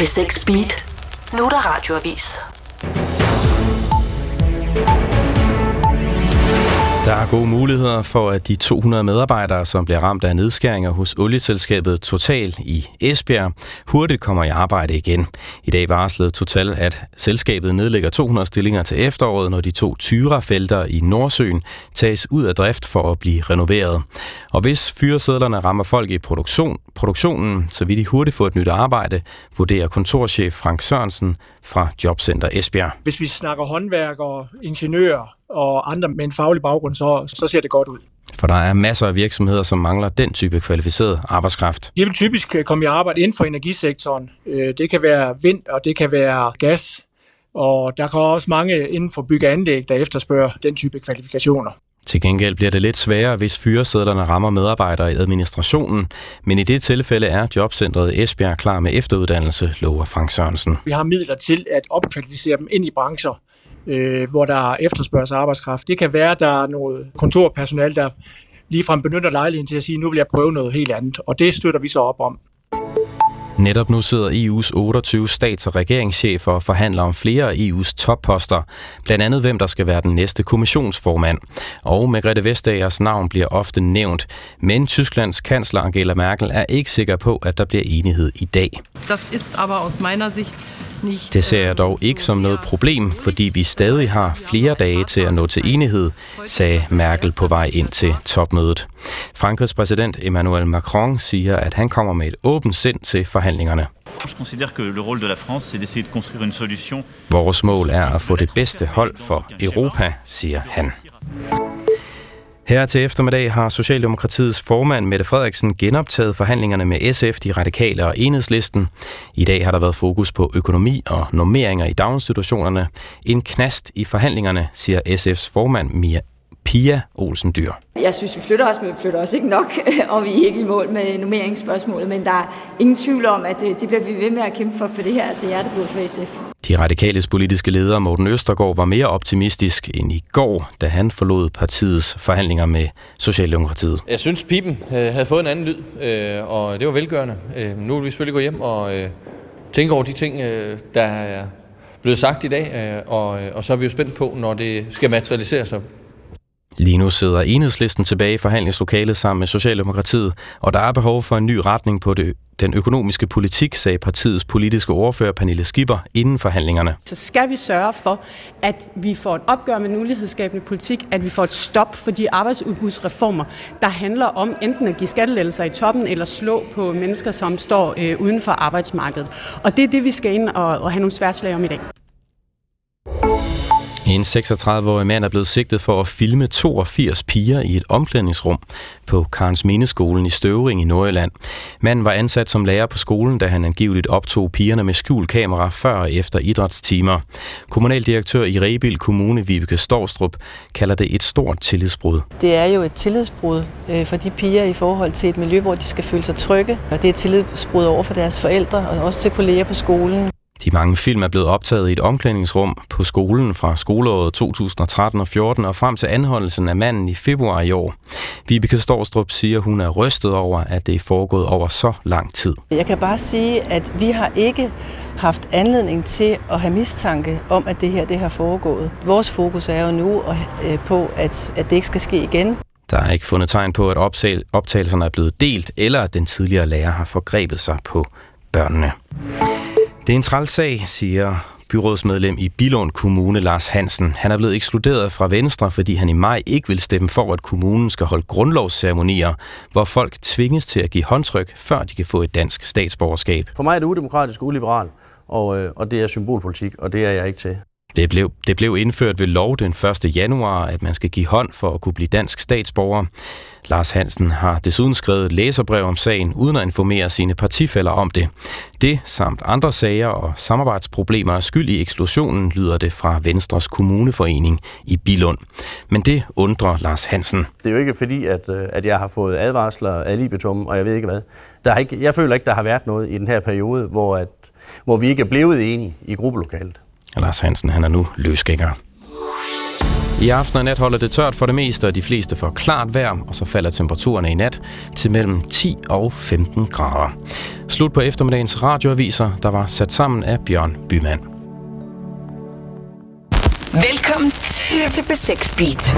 P6 Beat. Nu er der radioavis. Der er gode muligheder for, at de 200 medarbejdere, som bliver ramt af nedskæringer hos olieselskabet Total i Esbjerg, hurtigt kommer i arbejde igen. I dag varslede Total, at selskabet nedlægger 200 stillinger til efteråret, når de to Tyra-felter i Nordsøen tages ud af drift for at blive renoveret. Og hvis fyresedlerne rammer folk i produktion, produktionen, så vil de hurtigt få et nyt arbejde, vurderer kontorchef Frank Sørensen fra Jobcenter Esbjerg. Hvis vi snakker håndværkere, ingeniører og andre med en faglig baggrund, så, så ser det godt ud. For der er masser af virksomheder, som mangler den type kvalificeret arbejdskraft. De vil typisk øh, komme i arbejde inden for energisektoren. Øh, Det kan være vind, og det kan være gas. Og der kan også mange inden for bygge anlæg, der efterspørger den type kvalifikationer. Til gengæld bliver det lidt sværere, hvis fyresedlerne rammer medarbejdere i administrationen, men i det tilfælde er Jobcentret Esbjerg klar med efteruddannelse, lover Frank Sørensen. Vi har midler til at opkvalificere dem ind i brancher, øh, hvor der efterspørges arbejdskraft. Det kan være, at der er noget kontorpersonale, der ligefrem benytter lejligheden til at sige, nu vil jeg prøve noget helt andet, og det støtter vi så op om. Netop nu sidder EU's 28 stats- og regeringschefer og forhandler om flere af EU's topposter, blandt andet hvem der skal være den næste kommissionsformand. Og Margrethe Vestagers navn bliver ofte nævnt, men Tysklands kansler Angela Merkel er ikke sikker på, at der bliver enighed i dag. Das ist aber aus meiner Sicht Det ser jeg dog ikke som noget problem, fordi vi stadig har flere dage til at nå til enighed, sagde Merkel på vej ind til topmødet. Frankrigs præsident Emmanuel Macron siger, at han kommer med et åbent sind til forhandlingerne. Je considère que le rôle de la France, c'est d'essayer de construire une solution. Vores mål er at få det bedste hold for Europa, siger han. Her til eftermiddag har Socialdemokratiets formand Mette Frederiksen genoptaget forhandlingerne med SF, de radikale og enhedslisten. I dag har der været fokus på økonomi og normeringer i daginstitutionerne. En knast i forhandlingerne, siger SF's formand Mia Pia Olsen Dyr. Jeg synes, vi flytter os, men vi flytter os ikke nok, [LAUGHS] og vi er ikke i mål med nummeringsspørgsmålet, men der er ingen tvivl om, at det, det bliver vi ved med at kæmpe for, for det her er altså hjerteblod for SF. De radikales politiske leder Morten Østergaard var mere optimistisk end i går, da han forlod partiets forhandlinger med Socialdemokratiet. Jeg synes, pipen øh, havde fået en anden lyd, øh, og det var velgørende. Øh, nu vil vi selvfølgelig gå hjem og øh, tænke over de ting, øh, der er blevet sagt i dag, øh, og, øh, og så er vi jo spændt på, når det skal materialisere sig. Lige nu sidder enhedslisten tilbage i forhandlingslokalet sammen med Socialdemokratiet, og der er behov for en ny retning på det, den økonomiske politik, sagde partiets politiske ordfører Pernille Skipper inden forhandlingerne. Så skal vi sørge for, at vi får et opgør med den ulighedsskabende politik, at vi får et stop for de arbejdsudbudsreformer, der handler om enten at give skattelettelser i toppen eller slå på mennesker, som står øh, uden for arbejdsmarkedet. Og det er det, vi skal ind og, og have nogle sværslag om i dag. En 36-årig mand er blevet sigtet for at filme 82 piger i et omklædningsrum på Karens Mindeskolen i Støvring i Nordjylland. Manden var ansat som lærer på skolen, da han angiveligt optog pigerne med skjult kamera før og efter idrætstimer. Kommunaldirektør i Rebild Kommune, Vibeke Storstrup, kalder det et stort tillidsbrud. Det er jo et tillidsbrud øh, for de piger i forhold til et miljø, hvor de skal føle sig trygge. Og det er et tillidsbrud over for deres forældre og også til kolleger på skolen. De mange film er blevet optaget i et omklædningsrum på skolen fra skoleåret 2013 og 14 og frem til anholdelsen af manden i februar i år. Vibeke Storstrup siger, hun er rystet over, at det er foregået over så lang tid. Jeg kan bare sige, at vi har ikke haft anledning til at have mistanke om, at det her det har foregået. Vores fokus er jo nu øh, på, at, at det ikke skal ske igen. Der er ikke fundet tegn på, at optag- optagelserne er blevet delt, eller at den tidligere lærer har forgrebet sig på børnene. Det er en træls sag, siger byrådsmedlem i Bilund Kommune, Lars Hansen. Han er blevet ekskluderet fra Venstre, fordi han i maj ikke vil stemme for, at kommunen skal holde grundlovsceremonier, hvor folk tvinges til at give håndtryk, før de kan få et dansk statsborgerskab. For mig er det udemokratisk og uliberal, og, øh, og det er symbolpolitik, og det er jeg ikke til. Det blev, det blev indført ved lov den 1. januar, at man skal give hånd for at kunne blive dansk statsborger. Lars Hansen har desuden skrevet læserbrev om sagen, uden at informere sine partifælder om det. Det samt andre sager og samarbejdsproblemer er skyld i eksklusionen, lyder det fra Venstres Kommuneforening i Bilund. Men det undrer Lars Hansen. Det er jo ikke fordi, at, øh, at jeg har fået advarsler af libetum, og jeg ved ikke hvad. Der har ikke, jeg føler ikke, der har været noget i den her periode, hvor, at, hvor vi ikke er blevet enige i gruppelokalet. Lars Hansen, han er nu løsgænger. I aften og nat holder det tørt for det meste, og de fleste får klart vejr, og så falder temperaturerne i nat til mellem 10 og 15 grader. Slut på eftermiddagens radioaviser, der var sat sammen af Bjørn Bymand. Velkommen til, til B6 Beat.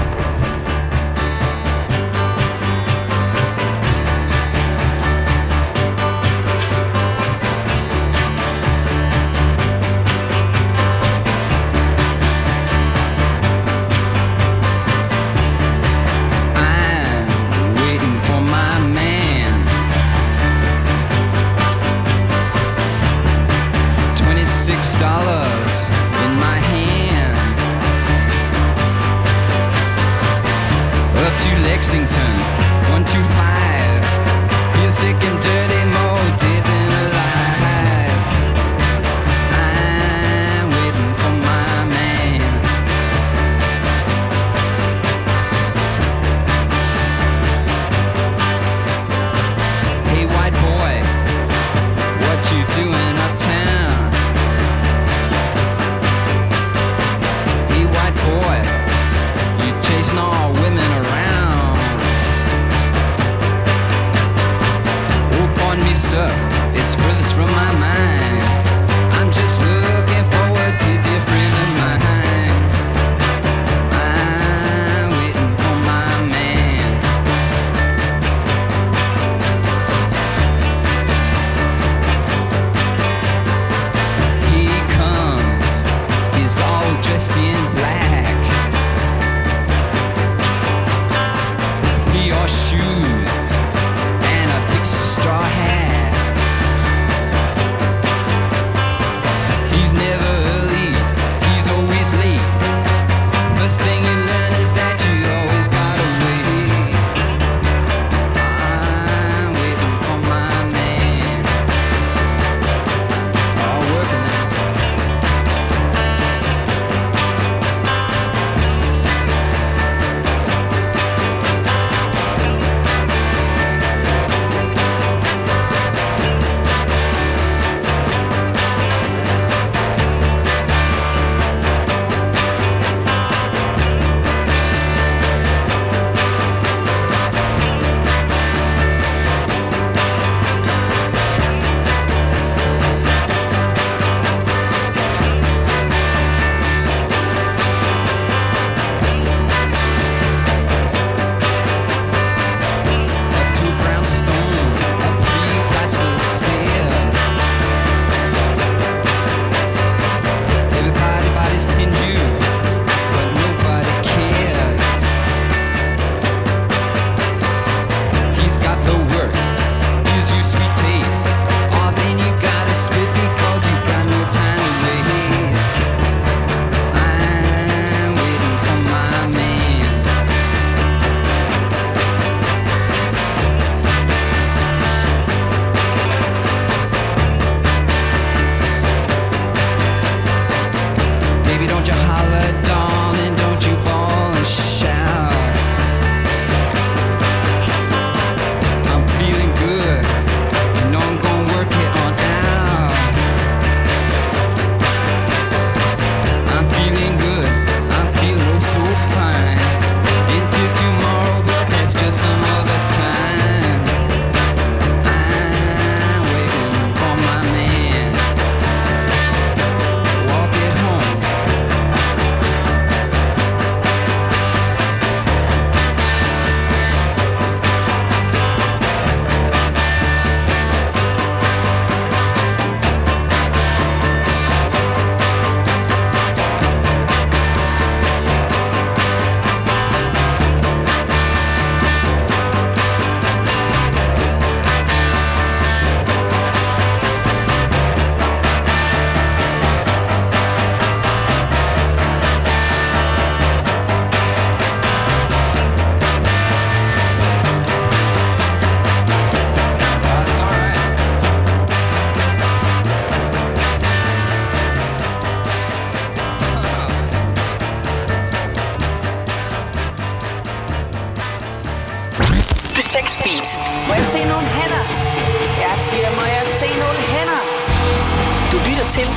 lytter til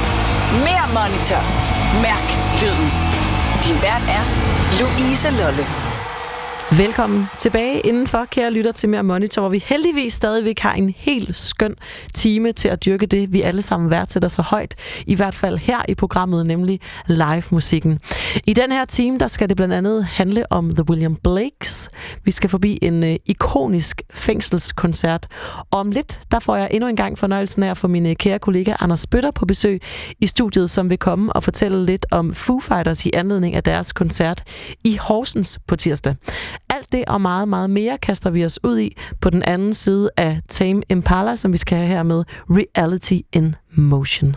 Mere Monitor. Mærk lyden. Din vært er Louise Lolle. Velkommen tilbage indenfor, kære lytter til Mere Monitor, hvor vi heldigvis stadigvæk har en helt skøn time til at dyrke det, vi alle sammen værdsætter så højt, i hvert fald her i programmet, nemlig live-musikken. I den her time, der skal det blandt andet handle om The William Blakes. Vi skal forbi en øh, ikonisk fængselskoncert. Og om lidt, der får jeg endnu en gang fornøjelsen af at få min øh, kære kollega Anders Bøtter på besøg i studiet, som vil komme og fortælle lidt om Foo Fighters i anledning af deres koncert i Horsens på tirsdag. Alt det og meget, meget mere kaster vi os ud i på den anden side af Tame Impala, som vi skal have her med Reality in Motion.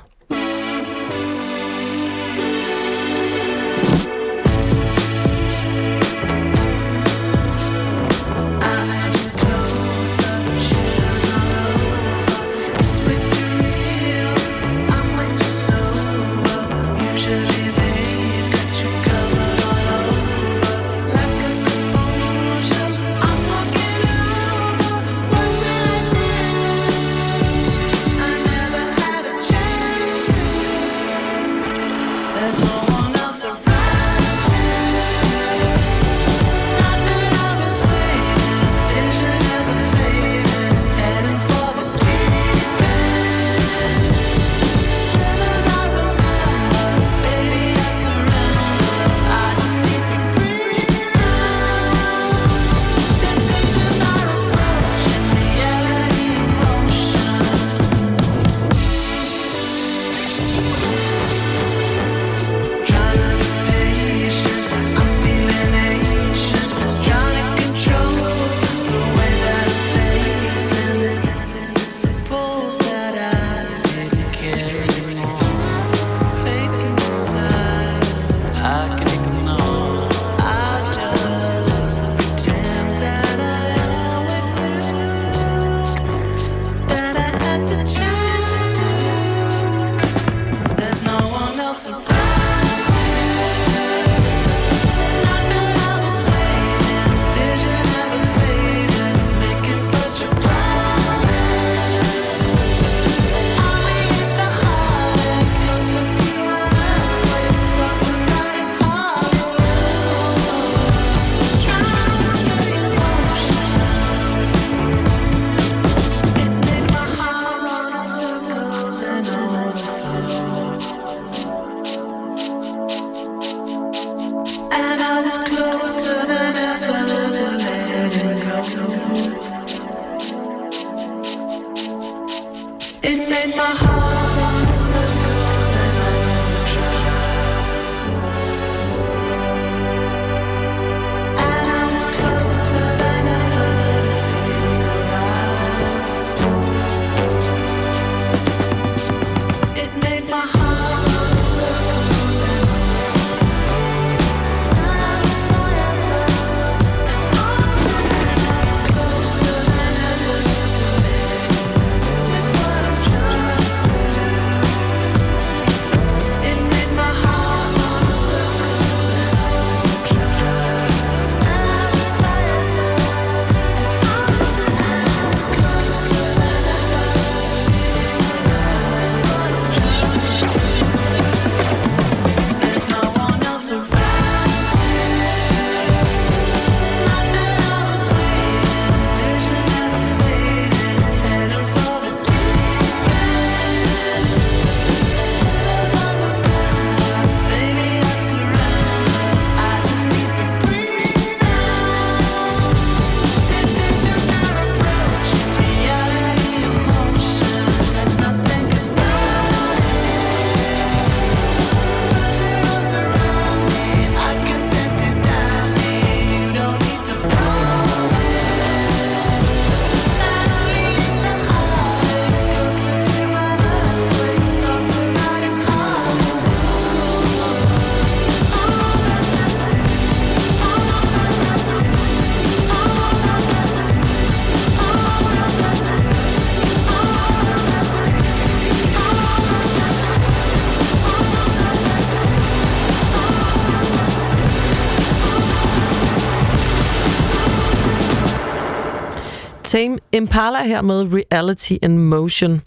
Impala her med Reality in Motion.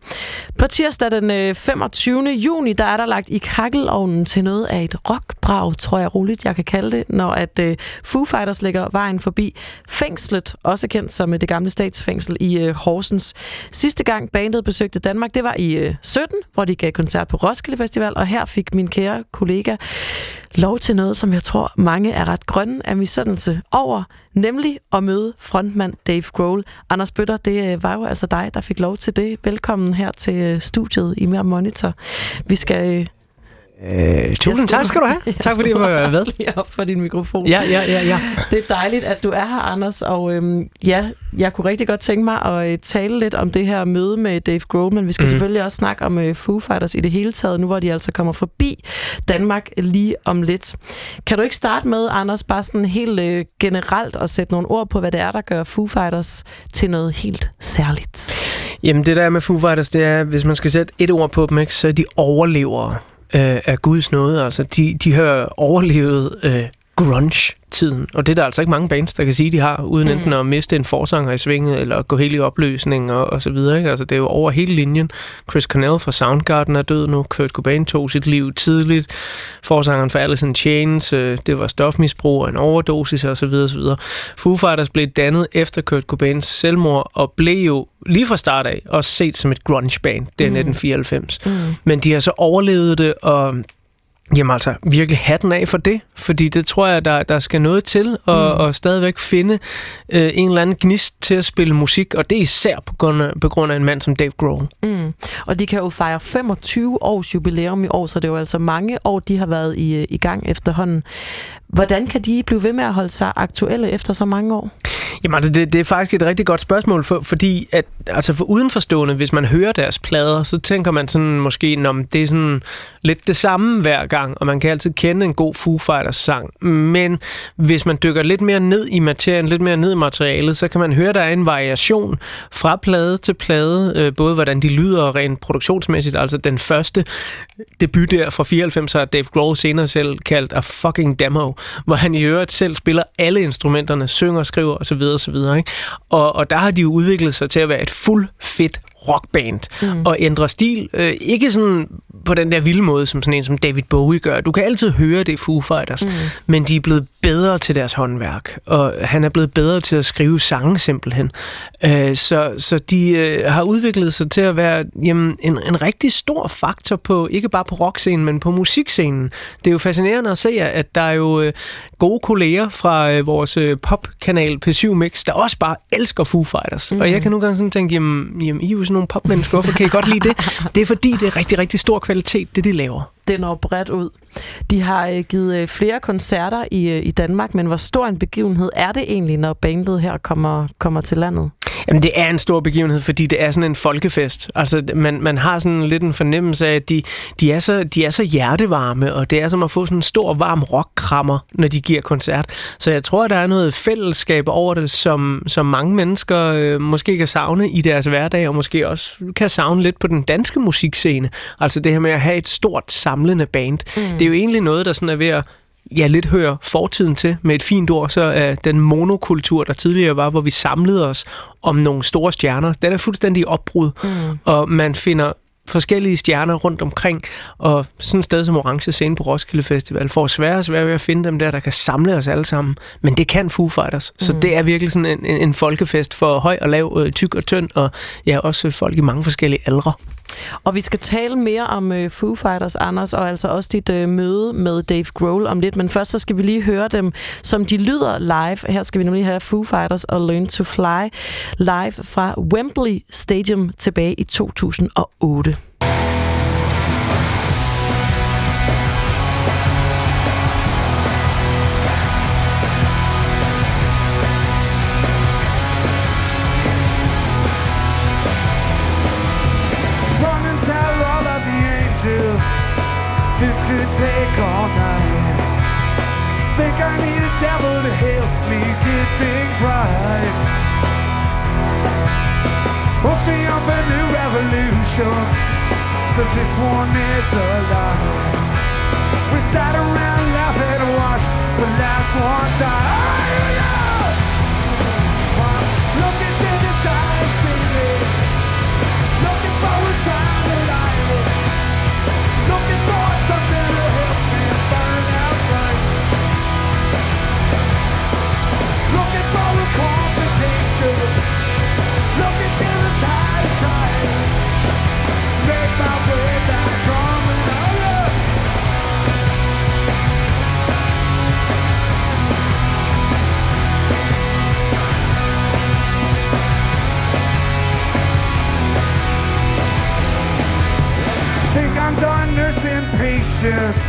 På tirsdag den øh, 25. juni, der er der lagt i kakkelovnen til noget af et rockbrag, tror jeg roligt, jeg kan kalde det, når at øh, Foo Fighters lægger vejen forbi fængslet, også kendt som øh, det gamle statsfængsel i øh, Horsens. Sidste gang bandet besøgte Danmark, det var i øh, 17, hvor de gav koncert på Roskilde Festival, og her fik min kære kollega lov til noget, som jeg tror mange er ret grønne af misundelse over, nemlig at møde frontmand Dave Grohl. Anders Bøtter, det øh, var jo altså dig, der fik lov til det. Velkommen her til øh, studiet i Mere Monitor. Vi skal... Øh, Øh, tusind tak skal du have. [LAUGHS] Tak fordi jeg må være med. lige op for din mikrofon. Ja, ja, ja, ja. Det er dejligt, at du er her, Anders. Og øhm, ja, jeg kunne rigtig godt tænke mig at øh, tale lidt om det her møde med Dave Grohl, men vi skal mm. selvfølgelig også snakke om øh, Foo Fighters i det hele taget, nu hvor de altså kommer forbi Danmark lige om lidt. Kan du ikke starte med, Anders, bare sådan helt øh, generelt at sætte nogle ord på, hvad det er, der gør Foo Fighters til noget helt særligt? Jamen det der med Foo Fighters, det er, hvis man skal sætte et ord på dem, ikke, så er de overlevere øh, af Guds nåde. Altså de, de har overlevet øh, grunge-tiden, og det er der altså ikke mange bands, der kan sige, de har, uden mm. enten at miste en forsanger i svinget, eller gå helt i opløsning og, og så videre. Ikke? Altså det er jo over hele linjen. Chris Cornell fra Soundgarden er død nu, Kurt Cobain tog sit liv tidligt, forsangeren for Alice in Chains, øh, det var stofmisbrug og en overdosis og så videre, og så videre. Foo Fighters blev dannet efter Kurt Cobains selvmord, og blev jo lige fra start af også set som et grunge-band. Det er Mm. 1994. Mm. Men de har så overlevet det, og Jamen altså, virkelig hatten af for det, fordi det tror jeg, der, der skal noget til, og, Mm. og stadigvæk finde øh, en eller anden gnist til at spille musik, og det er især på grund af, på grund af en mand som Dave Grohl. Mm. Og de kan jo fejre 25 års jubilæum i år, så det er jo altså mange år, de har været i, i gang efterhånden. Hvordan kan de blive ved med at holde sig aktuelle efter så mange år? Jamen altså, det, det er faktisk et rigtig godt spørgsmål, for, fordi at, altså for udenforstående, hvis man hører deres plader, så tænker man sådan måske, om det er sådan lidt det samme hver gang, og man kan altid kende en god Foo Fighters sang. Men hvis man dykker lidt mere ned i materien, lidt mere ned i materialet, så kan man høre, der er en variation fra plade til plade, øh, både hvordan de lyder rent produktionsmæssigt, altså den første debut der fra 94 har Dave Grohl senere selv kaldt a fucking demo, hvor han i øvrigt selv spiller alle instrumenterne, synger, skriver osv osv. Ikke? Og, og der har de jo udviklet sig til at være et fuld fedt rockband mm. og ændre stil. Øh, ikke sådan på den der vilde måde, som sådan en som David Bowie gør. Du kan altid høre det Foo Fighters, mm. men de er blevet bedre til deres håndværk, og han er blevet bedre til at skrive sange simpelthen. Øh, så, så de øh, har udviklet sig til at være jamen, en, en rigtig stor faktor på, ikke bare på rockscenen, men på musikscenen. Det er jo fascinerende at se, at der er jo øh, gode kolleger fra øh, vores øh, popkanal P7 Mix, der også bare elsker Foo Fighters. Mm. Og jeg kan nogle gange sådan tænke, jamen, jamen I er jo sådan nogle popmennesker, hvorfor kan I godt lide det? Det er fordi, det er rigtig, rigtig stor kvalitet, det de laver. Det når bredt ud. De har øh, givet øh, flere koncerter i, øh, i Danmark, men hvor stor en begivenhed er det egentlig, når bandet her kommer, kommer til landet? Jamen, det er en stor begivenhed, fordi det er sådan en folkefest. Altså, man, man har sådan lidt en fornemmelse af, at de, de, er så, de er så hjertevarme, og det er som at få sådan en stor, varm rockkrammer, når de giver koncert. Så jeg tror, der er noget fællesskab over det, som, som mange mennesker øh, måske kan savne i deres hverdag, og måske også kan savne lidt på den danske musikscene. Altså det her med at have et stort samlende band. Mm. Det er jo egentlig noget, der sådan er ved at ja, lidt hører fortiden til med et fint ord, så er den monokultur, der tidligere var, hvor vi samlede os om nogle store stjerner, den er fuldstændig opbrud, Mm. og man finder forskellige stjerner rundt omkring, og sådan et sted som Orange Scene på Roskilde Festival får sværere og sværere ved at finde dem der, der kan samle os alle sammen. Men det kan Foo Fighters. Så Mm. det er virkelig sådan en, en, en folkefest for høj og lav, øh, tyk og tynd, og ja, også folk i mange forskellige aldre. Og vi skal tale mere om øh, Foo Fighters, Anders, og altså også dit øh, møde med Dave Grohl om lidt. Men først så skal vi lige høre dem, som de lyder live. Her skal vi nemlig have Foo Fighters og Learn to Fly live fra Wembley Stadium tilbage i 2008. Could take all night. Think I need a devil to help me get things right. Hook me up a new revolution, cause this one is a lie. We sat around laughing and watched the last one die. Patience.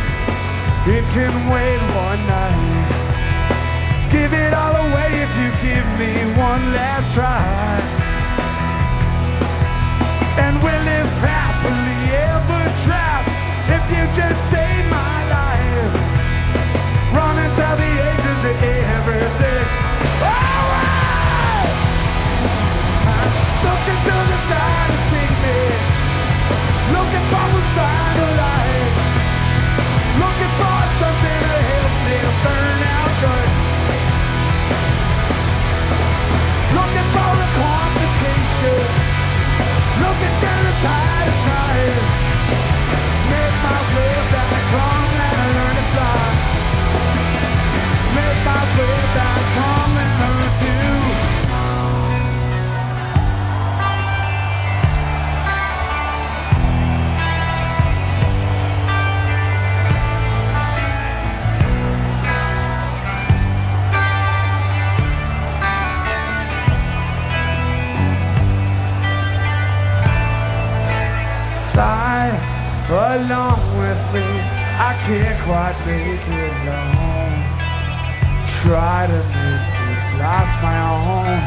It can wait one night. Give it all away if you give me one last try. And we'll live happily ever trapped if you just along with me. I can't quite make it alone. Try to make this life my own.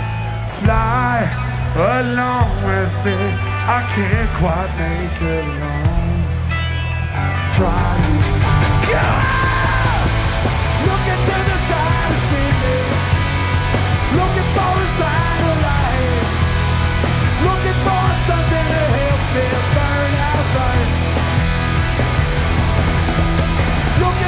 Fly along with me. I can't quite make it alone. Try to go out. Look into the sky to see me. Looking for a sign of light. Looking for something to help me burn out right. Looking for a complication. Looking through the tide of time. Make my way back home and home to. Looking to the sky, save it. Looking for a sign of light. Looking for something to help me burn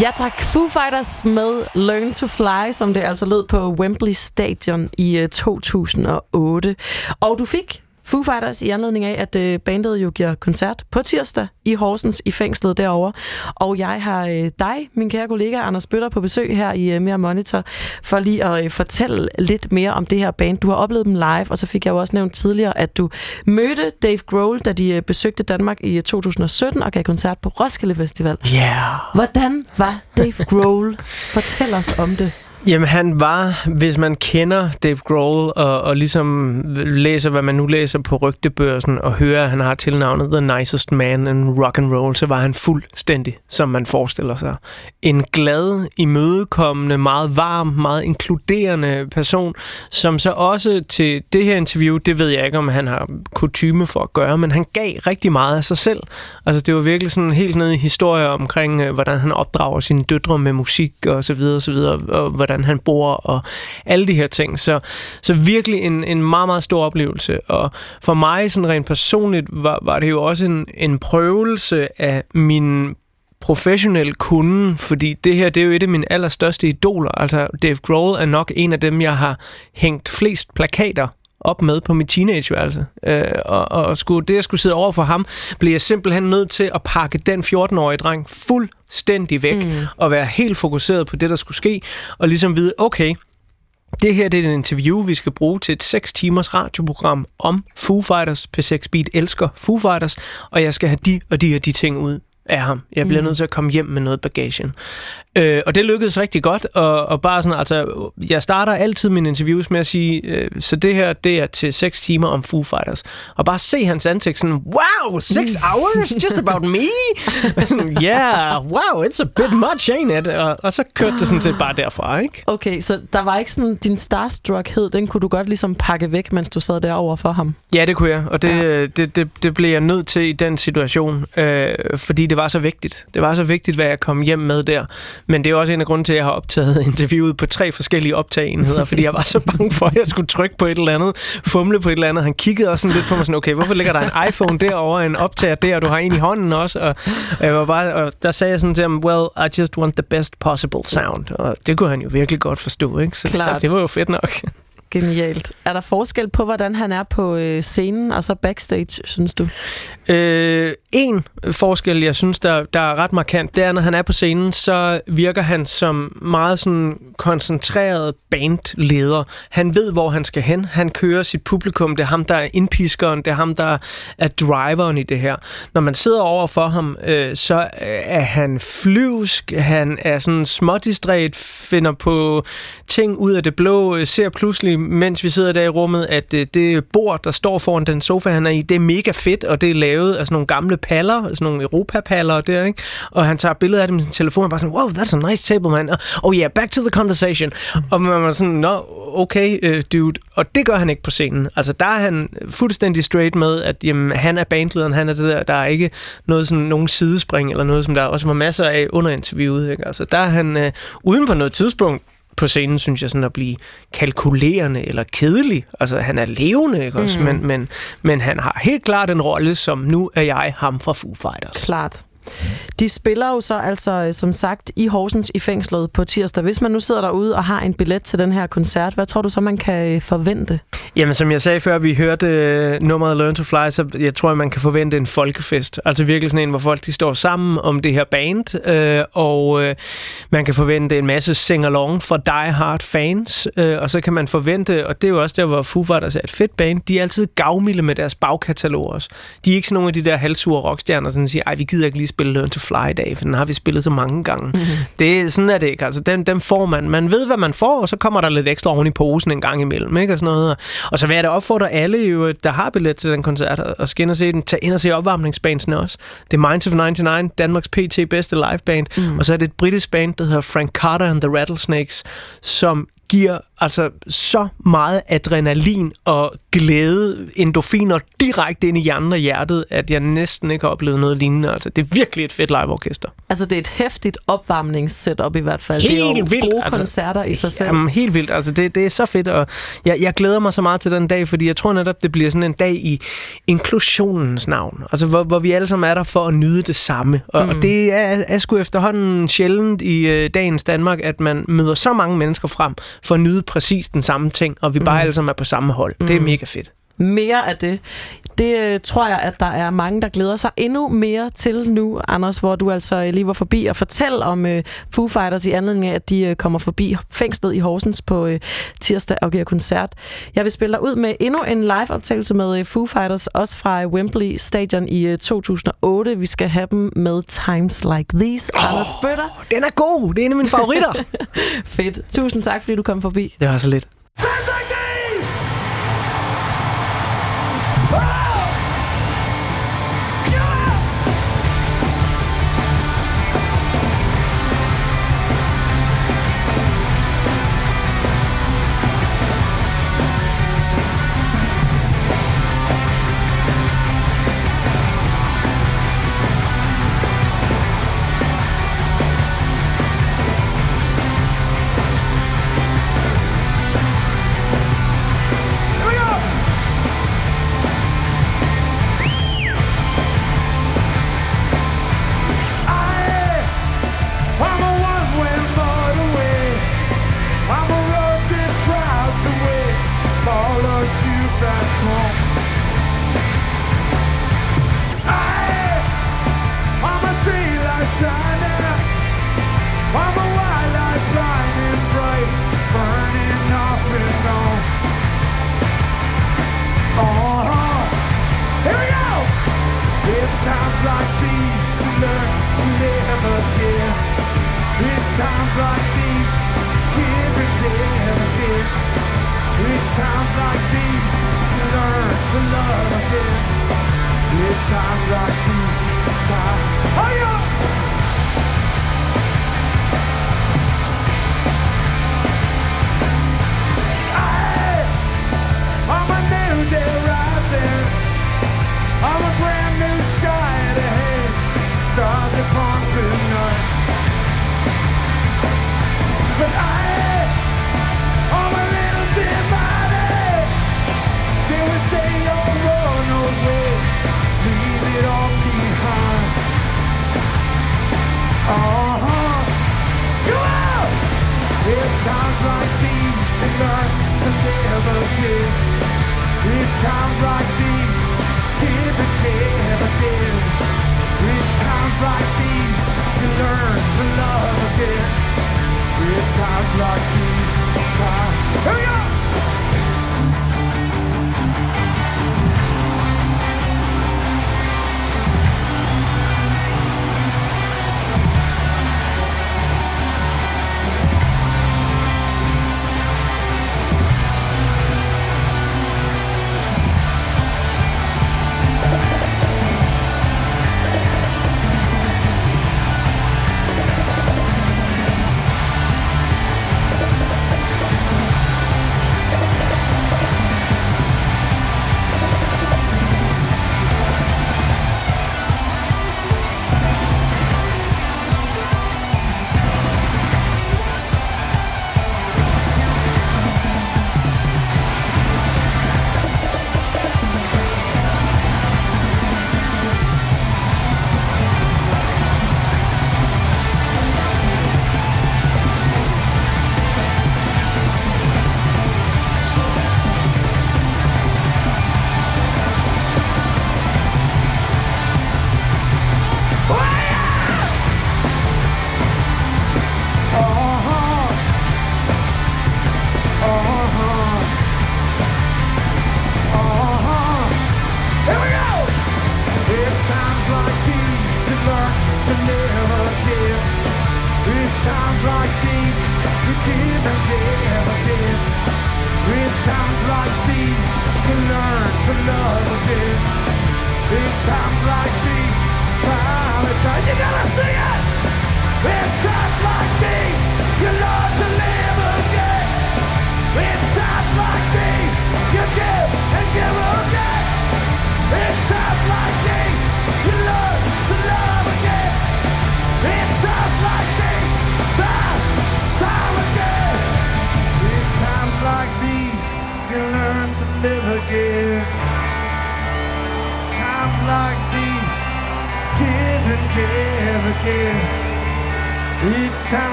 Ja tak, Foo Fighters med Learn to Fly, som det altså lød på Wembley Stadion i øh, 2008. Og du fik Foo Fighters i anledning af, at øh, bandet jo giver koncert på tirsdag i Horsens i fængslet derovre. Og jeg har øh, dig, min kære kollega Anders Bøtter, på besøg her i øh, Mere Monitor, for lige at øh, fortælle lidt mere om det her band. Du har oplevet dem live, og så fik jeg jo også nævnt tidligere, at du mødte Dave Grohl, da de øh, besøgte Danmark i øh, 2017 og gav koncert på Roskilde Festival. Yeah. Hvordan var Dave Grohl? Fortæl os om det. Jamen han var, hvis man kender Dave Grohl og, og ligesom læser, hvad man nu læser på rygtebørsen og hører, at han har tilnavnet The Nicest Man in Rock and Roll, så var han fuldstændig, som man forestiller sig. En glad, imødekommende, meget varm, meget inkluderende person, som så også til det her interview, det ved jeg ikke, om han har kutume for at gøre, men han gav rigtig meget af sig selv. Altså det var virkelig sådan helt ned i historier omkring, øh, hvordan han opdrager sine døtre med musik og så videre og så videre, og hvordan han bor og alle de her ting. Så, så virkelig en, en meget, meget stor oplevelse. Og for mig sådan rent personligt var, var det jo også en, en prøvelse af min professionel kunde, fordi det her, det er jo et af mine allerstørste idoler. Altså, Dave Grohl er nok en af dem, jeg har hængt flest plakater op med på mit teenageværelse. Øh, og, og skulle, det, jeg skulle sidde over for ham, blev jeg simpelthen nødt til at pakke den 14-årige dreng fuldstændig væk, mm. og være helt fokuseret på det, der skulle ske, og ligesom vide, okay, det her det er et interview, vi skal bruge til et 6 timers radioprogram om Foo Fighters. P6 Beat elsker Foo Fighters, og jeg skal have de og de og de ting ud af ham. Jeg bliver Mm. nødt til at komme hjem med noget bagage. Øh, og det lykkedes rigtig godt, og, og bare sådan, altså, jeg starter altid mine interviews med at sige, øh, så det her, det er til 6 timer om Foo Fighters. Og bare se hans ansigt sådan, wow, six hours? Just about me? sådan, yeah, wow, it's a bit much, ain't it? Og, og så kørte det sådan set bare derfra, ikke? Okay, så der var ikke sådan, din starstruckhed, den kunne du godt ligesom pakke væk, mens du sad derovre for ham? Ja, det kunne jeg, og det, ja. det, det, det blev jeg nødt til i den situation, øh, fordi det var så vigtigt. Det var så vigtigt, hvad jeg kom hjem med der. Men det er også en af grunden til, at jeg har optaget [LAUGHS] interviewet på tre forskellige optagenheder, fordi jeg var så bange for, at jeg skulle trykke på et eller andet, fumle på et eller andet. Han kiggede også sådan lidt på mig sådan, okay, hvorfor ligger der en iPhone derovre, en optager der, og du har en i hånden også? Og, jeg var bare, og der sagde jeg sådan til ham, well, I just want the best possible sound. Og det kunne han jo virkelig godt forstå, ikke? Så Klart. det var jo fedt nok. Genialt. Er der forskel på, hvordan han er på øh, scenen og så backstage, synes du? Øh, en forskel, jeg synes, der, der er ret markant, det er, når han er på scenen, så virker han som meget sådan koncentreret bandleder. Han ved, hvor han skal hen. Han kører sit publikum. Det er ham, der er indpiskeren. Det er ham, der er driveren i det her. Når man sidder over for ham, øh, så øh, er han flyvsk. Han er sådan smådistræt, finder på ting ud af det blå, øh, ser pludselig, mens vi sidder der i rummet, at øh, det bord, der står foran den sofa, han er i, det er mega fedt, og det er lavet af sådan nogle gamle paller, sådan nogle Europa-paller der, ikke? Og han tager billeder af det med sin telefon, og bare sådan, wow, that's a nice table, man. Oh yeah, back to the conversation. Og man var sådan, nå, okay, øh, dude. Og det gør han ikke på scenen. Altså, der er han fuldstændig straight med, at jamen, han er bandlederen, han er det der, der er ikke noget sådan, nogen sidespring, eller noget, som der også var masser af under interviewet, ikke? Altså, der er han øh, uden på noget tidspunkt, på scenen, synes jeg, sådan at blive kalkulerende eller kedelig. Altså, han er levende, ikke også? Mm. Men, men, men han har helt klart en rolle, som nu er jeg ham fra Foo Fighters. Klart. De spiller jo så altså, øh, som sagt, i Horsens i fængslet på tirsdag. Hvis man nu sidder derude og har en billet til den her koncert, hvad tror du så, man kan øh, forvente? Jamen, som jeg sagde før, vi hørte øh, nummeret Learn to Fly, så jeg tror, at man kan forvente en folkefest. Altså virkelig sådan en, hvor folk de står sammen om det her band, øh, og øh, man kan forvente en masse sing-along fra Die Hard fans, øh, og så kan man forvente, og det er jo også der, hvor Foo Fighters er et fedt band, de er altid gavmilde med deres bagkatalog også. De er ikke sådan nogle af de der halvsure rockstjerner, som siger, ej, vi gider ikke lige spille Learn to Fly i dag, for den har vi spillet så mange gange. Mm-hmm. Det, sådan er det ikke. Altså, dem, dem får man. Man ved, hvad man får, og så kommer der lidt ekstra oven i posen en gang imellem, ikke? Og sådan noget. Og så vil jeg da opfordre alle, jo, der har billet til den koncert, og skal ind og se den, tag ind og se opvarmningsbandsene også. Det er Minds of 99, Danmarks PT bedste liveband, mm. og så er det et britisk band, der hedder Frank Carter and the Rattlesnakes, som giver altså så meget adrenalin og glæde, endorfiner direkte ind i hjernen og hjertet, at jeg næsten ikke har oplevet noget lignende. Altså, det er virkelig et fedt liveorkester. Altså, det er et hæftigt opvarmningssetup i hvert fald. det er jo Helt vildt. gode koncerter i sig selv. Jamen, helt vildt. Altså, det, det er så fedt, og jeg, jeg glæder mig så meget til den dag, fordi jeg tror netop, det bliver sådan en dag i inklusionens navn. Altså, hvor, hvor vi alle sammen er der for at nyde det samme. Og, mm. og det er, er sgu efterhånden sjældent i øh, dagens Danmark, at man møder så mange mennesker frem for at nyde præcis den samme ting, og vi bare Mm. alle sammen er på samme hold. Mm. Det er Mm. mega fedt. Mere af det. Det øh, tror jeg, at der er mange, der glæder sig endnu mere til nu, Anders, hvor du altså øh, lige var forbi og fortælle om øh, Foo Fighters i anledning af, at de øh, kommer forbi fængslet i Horsens på øh, tirsdag og giver koncert. Jeg vil spille dig ud med endnu en live-optagelse med øh, Foo Fighters, også fra Wembley Stadion i øh, 2008. Vi skal have dem med Times Like These. Oh, Anders Bøtter. Den er god! Det er en af mine favoritter. [LAUGHS] Fedt. Tusind tak, fordi du kom forbi. Det var så lidt. I'm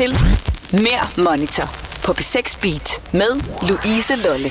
til Mere Monitor på P6 Beat med Louise Lolle.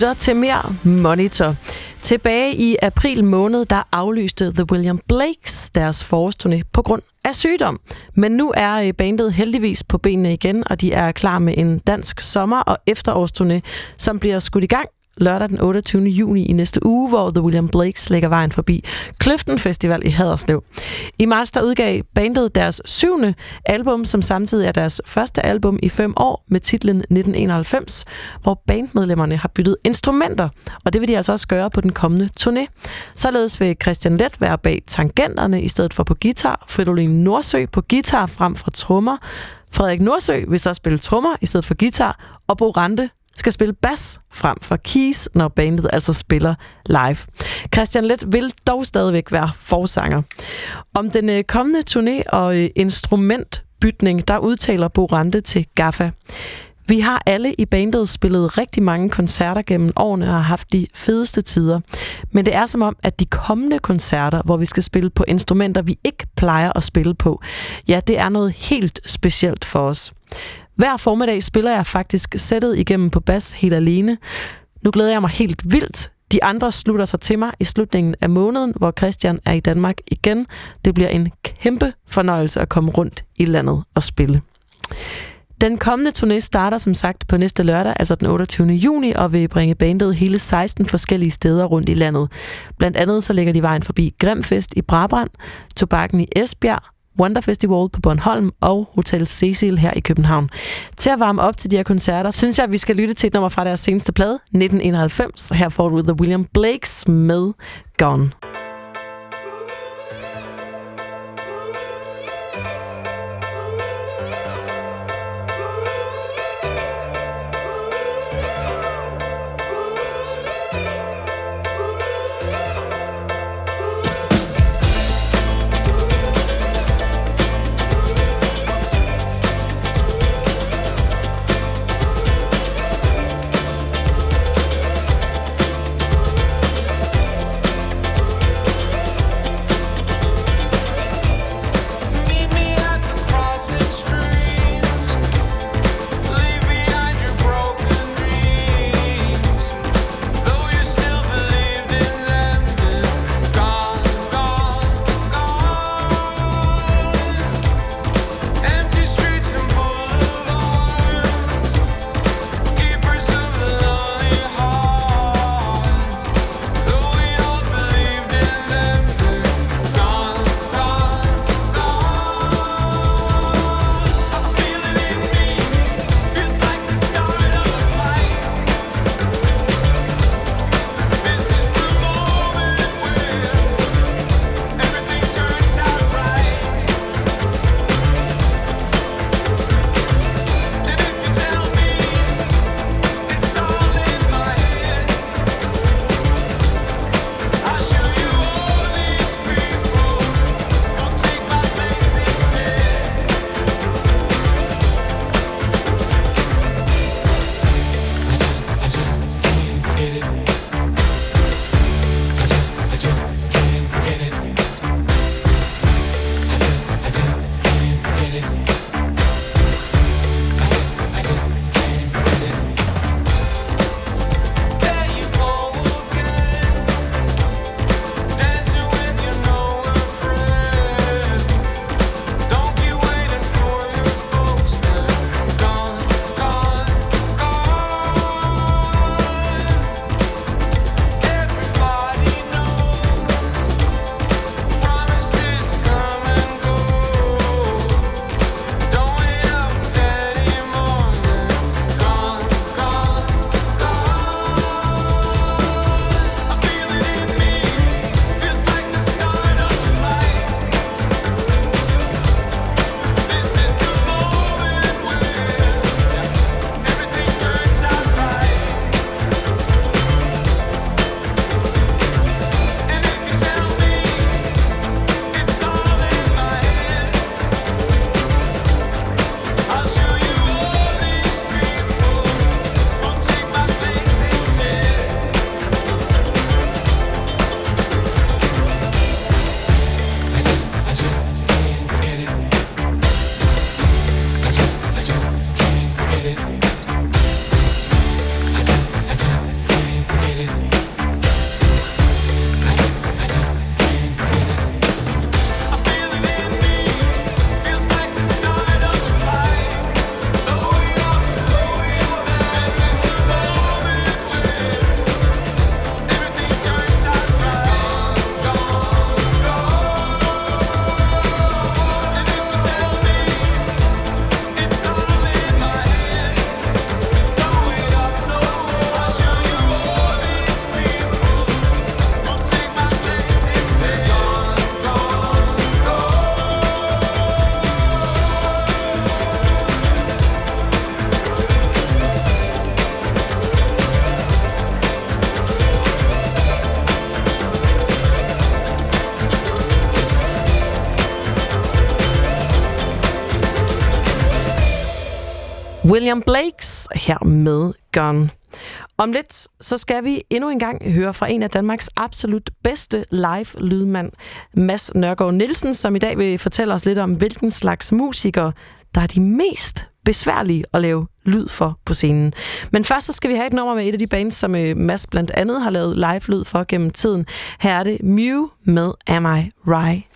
Lytter til mere Monitor. Tilbage i april måned, der aflyste The William Blakes deres forårsturné på grund af sygdom. Men nu er øh, bandet heldigvis på benene igen, og de er klar med en dansk sommer- og efterårsturné, som bliver skudt i gang lørdag den 28. juni i næste uge, hvor The William Blakes lægger vejen forbi Kløften Festival i Haderslev. I marts der udgav bandet deres syvende album, som samtidig er deres første album i fem år med titlen 1991, hvor bandmedlemmerne har byttet instrumenter, og det vil de altså også gøre på den kommende turné. Således vil Christian Let være bag tangenterne i stedet for på guitar, Fridolin Nordsø på guitar frem for trommer, Frederik Nordsø vil så spille trommer i stedet for guitar, og Bo Rante skal spille bas frem for keys, når bandet altså spiller live. Christian Let vil dog stadigvæk være forsanger. Om den øh, kommende turné og øh, instrumentbytning, der udtaler Borante til Gaffa. Vi har alle i bandet spillet rigtig mange koncerter gennem årene og har haft de fedeste tider. Men det er som om, at de kommende koncerter, hvor vi skal spille på instrumenter, vi ikke plejer at spille på, ja, det er noget helt specielt for os. Hver formiddag spiller jeg faktisk sættet igennem på bas helt alene. Nu glæder jeg mig helt vildt. De andre slutter sig til mig i slutningen af måneden, hvor Christian er i Danmark igen. Det bliver en kæmpe fornøjelse at komme rundt i landet og spille. Den kommende turné starter som sagt på næste lørdag, altså den 28. juni, og vil bringe bandet hele 16 forskellige steder rundt i landet. Blandt andet så lægger de vejen forbi Grimfest i Brabrand, Tobakken i Esbjerg, Wonder Festival på Bornholm og Hotel Cecil her i København. Til at varme op til de her koncerter, synes jeg, at vi skal lytte til et nummer fra deres seneste plade, 1991. Her får du The William Blakes med Gone. Gone William Blakes her med Gun. Om lidt, så skal vi endnu en gang høre fra en af Danmarks absolut bedste live-lydmand, Mads Nørgaard Nielsen, som i dag vil fortælle os lidt om, hvilken slags musikere, der er de mest besværlige at lave lyd for på scenen. Men først så skal vi have et nummer med et af de bands, som øh, Mads blandt andet har lavet live-lyd for gennem tiden. Her er det Mew med Am I Right?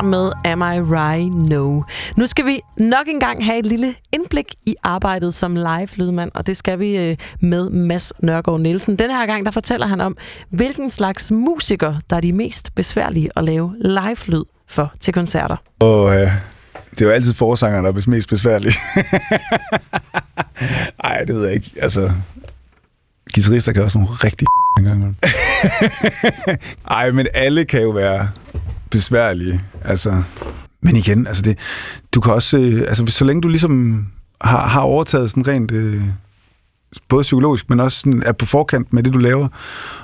Her med Am I Right? No. Nu skal vi nok engang have et lille indblik i arbejdet som live-lydmand, og det skal vi øh, med Mads Nørgaard Nielsen. Den her gang der fortæller han om, hvilken slags musikere, der er de mest besværlige at lave live-lyd for til koncerter. Og øh, det er jo altid forsangeren, der er mest besværlig. [LAUGHS] Ej, det ved jeg ikke. Altså, guitarister kan også nogle rigtig en gang. [LAUGHS] Ej, men alle kan jo være besværlige. Altså, men igen, altså det, du kan også, øh, altså så længe du ligesom har, har overtaget sådan rent, øh, både psykologisk, men også sådan er på forkant med det, du laver,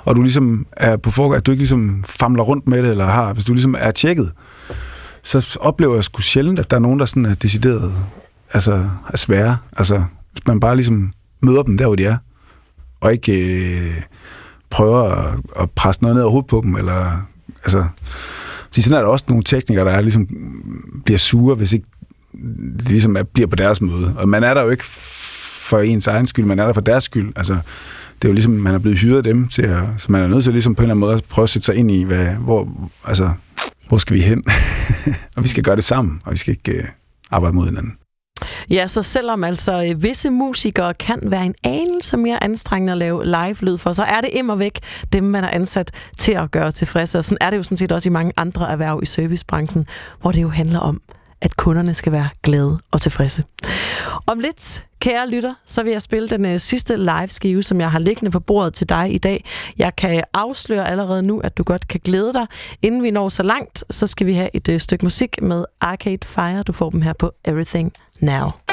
og du ligesom er på forkant, at du ikke ligesom famler rundt med det, eller har, hvis du ligesom er tjekket, så oplever jeg sgu sjældent, at der er nogen, der sådan er decideret, altså er svære. Altså, hvis man bare ligesom møder dem der, hvor de er, og ikke øh, prøver at, at presse noget ned over hovedet på dem, eller altså, så sådan er der også nogle teknikere, der er, ligesom bliver sure, hvis ikke det ligesom er, bliver på deres måde. Og man er der jo ikke for ens egen skyld, man er der for deres skyld. Altså, det er jo ligesom, man er blevet hyret af dem til at, så man er nødt til ligesom på en eller anden måde at prøve at sætte sig ind i, hvad, hvor, altså, hvor skal vi hen? [LAUGHS] og vi skal gøre det sammen, og vi skal ikke øh, arbejde mod hinanden. Ja, så selvom altså øh, visse musikere kan være en anelse mere anstrengende at lave live-lyd for, så er det immer væk dem, man er ansat til at gøre tilfredse. Og sådan er det jo sådan set også i mange andre erhverv i servicebranchen, hvor det jo handler om, at kunderne skal være glade og tilfredse. Om lidt, kære lytter, så vil jeg spille den øh, sidste live-skive, som jeg har liggende på bordet til dig i dag. Jeg kan afsløre allerede nu, at du godt kan glæde dig. Inden vi når så langt, så skal vi have et øh, stykke musik med Arcade Fire. Du får dem her på Everything Now.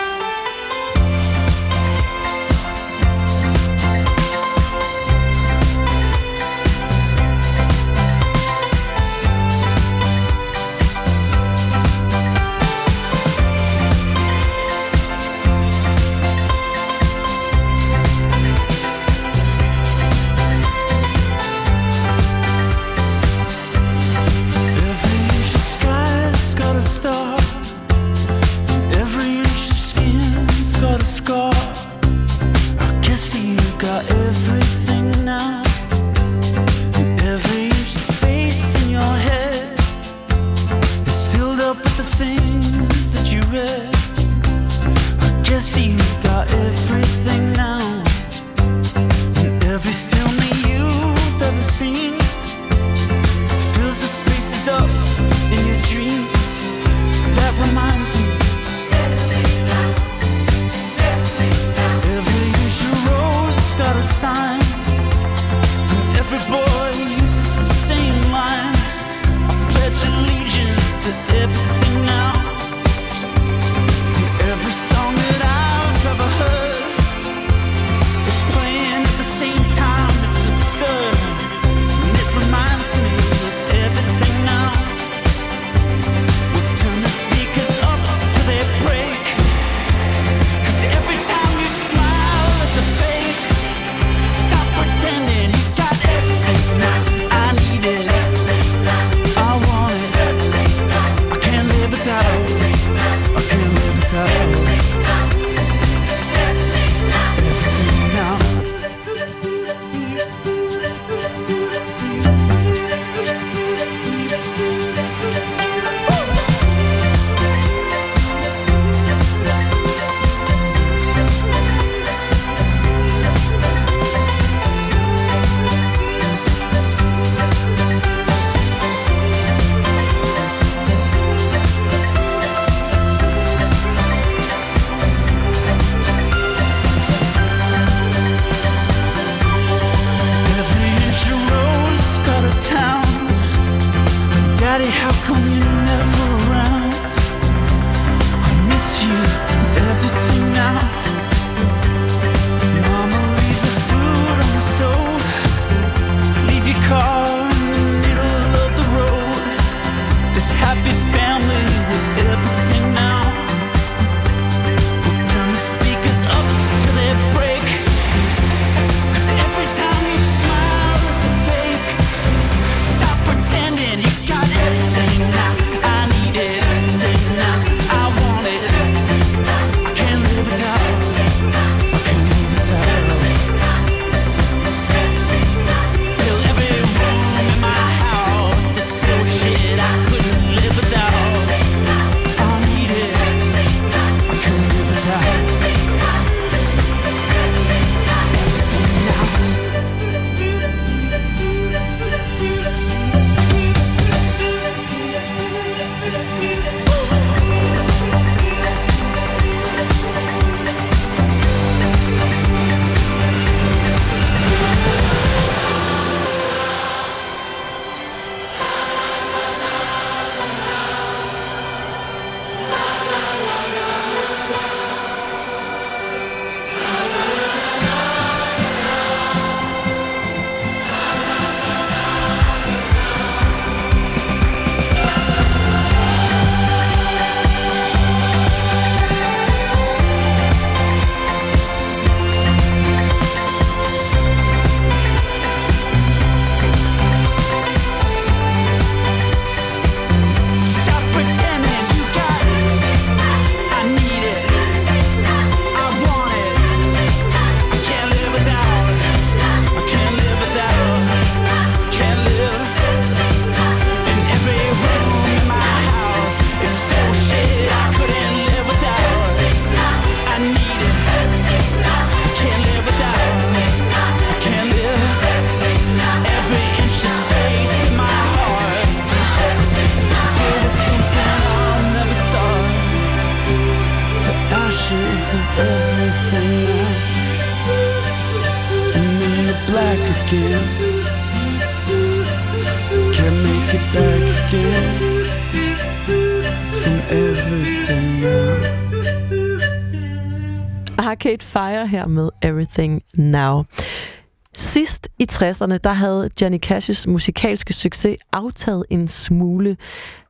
60'erne, der havde Johnny Cash's musikalske succes aftaget en smule.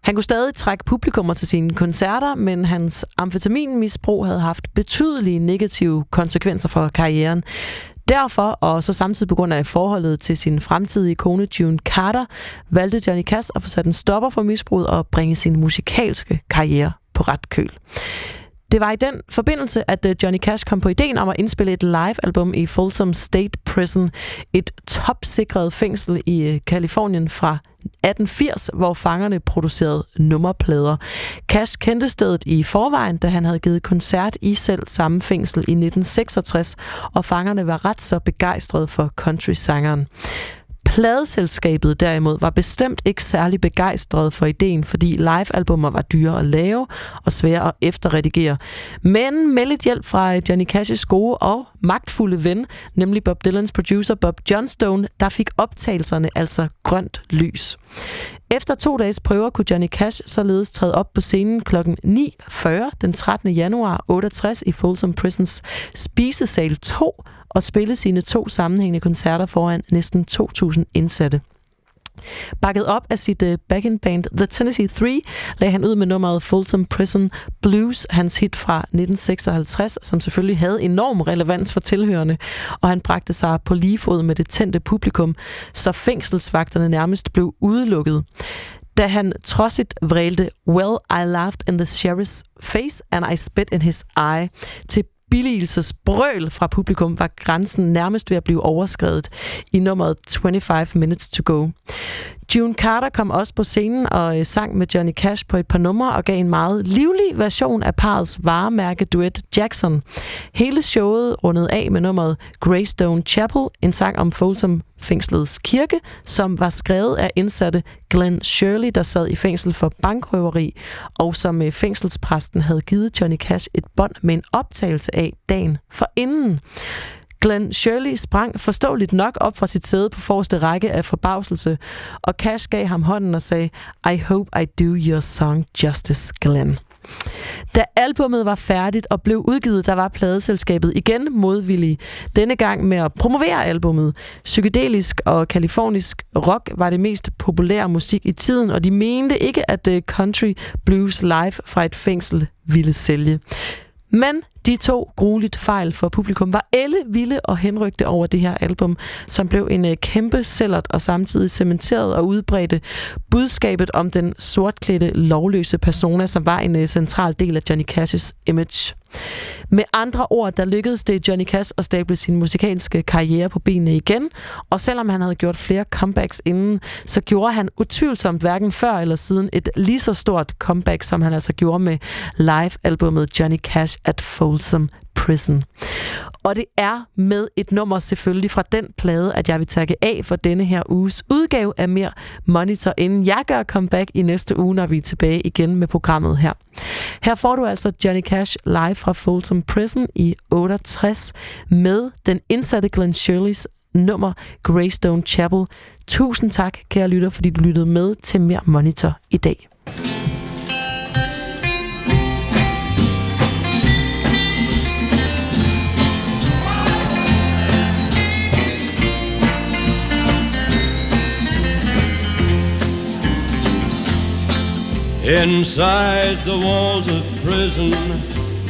Han kunne stadig trække publikummer til sine koncerter, men hans amfetaminmisbrug havde haft betydelige negative konsekvenser for karrieren. Derfor, og så samtidig på grund af forholdet til sin fremtidige kone June Carter, valgte Johnny Cash at få sat en stopper for misbruget og bringe sin musikalske karriere på ret køl. Det var i den forbindelse, at øh, Johnny Cash kom på ideen om at indspille et live-album i Folsom State Prison, et topsikret fængsel i øh, Kalifornien fra 1880, hvor fangerne producerede nummerplader. Cash kendte stedet i forvejen, da han havde givet koncert i selv samme fængsel i 1966, og fangerne var ret så begejstrede for country-sangeren. Pladeselskabet derimod var bestemt ikke særlig begejstret for ideen, fordi live-albummer var dyre at lave og svære at efterredigere. Men med lidt hjælp fra Johnny Cash's gode og magtfulde ven, nemlig Bob Dylans producer Bob Johnstone, der fik optagelserne altså grønt lys. Efter to dages prøver kunne Johnny Cash således træde op på scenen kl. 9.40 den 13. januar 68 i Folsom Prisons spisesal 2 og spille sine to sammenhængende koncerter foran næsten 2.000 indsatte. Bakket op af sit øh, uh, backing band The Tennessee 3 lagde han ud med nummeret Folsom Prison Blues, hans hit fra 1956, som selvfølgelig havde enorm relevans for tilhørende, og han bragte sig på lige fod med det tændte publikum, så fængselsvagterne nærmest blev udelukket. Da han trodsigt vrælte Well, I laughed in the sheriff's face, and I spit in his eye, til billigelsesbrøl fra publikum var grænsen nærmest ved at blive overskrevet i nummeret 25 Minutes to Go. June Carter kom også på scenen og øh, sang med Johnny Cash på et par numre og gav en meget livlig version af parets varemærke duet Jackson. Hele showet rundede af med nummeret Greystone Chapel, en sang om Folsom fængslets kirke, som var skrevet af indsatte Glenn Shirley, der sad i fængsel for bankrøveri, og som øh, fængselspræsten havde givet Johnny Cash et bånd med en optagelse af dagen for inden. Glenn Shirley sprang forståeligt nok op fra sit sæde på forreste række af forbavselse, og Cash gav ham hånden og sagde, I hope I do your song justice, Glenn. Da albummet var færdigt og blev udgivet, der var pladeselskabet igen modvillig. Denne gang med at promovere albummet. Psykedelisk og kalifornisk rock var det mest populære musik i tiden, og de mente ikke, at øh, country blues live fra et fængsel ville sælge. Men de to grueligt fejl for publikum var alle vilde og henrygte over det her album, som blev en øh, kæmpe cellert og samtidig cementeret og udbredte budskabet om den sortklædte lovløse persona, som var en øh, central del af Johnny Cash's image. Med andre ord, der lykkedes det Johnny Cash at stable sin musikalske karriere på benene igen, og selvom han havde gjort flere comebacks inden, så gjorde han utvivlsomt hverken før eller siden et lige så stort comeback, som han altså gjorde med live-albummet Johnny Cash at Folsom Prison. Og det er med et nummer selvfølgelig fra den plade, at jeg vil takke af for denne her uges udgave af Mere Monitor, inden jeg gør comeback i næste uge, når vi er tilbage igen med programmet her. Her får du altså Johnny Cash live fra Folsom Prison i 68 med den indsatte Glenn Shirleys nummer Greystone Chapel. Tusind tak, kære lytter, fordi du lyttede med til Mere Monitor i dag. Inside the walls of prison,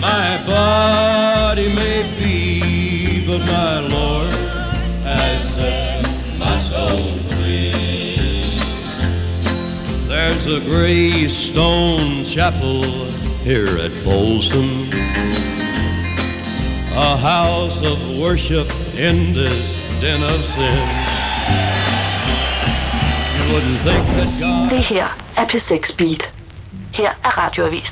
my body may be, but my Lord has set my soul free. There's a gray stone chapel here at Folsom, a house of worship in this den of sin. You wouldn't think that God. Det her er P6 Beat. Her er Radioavisen.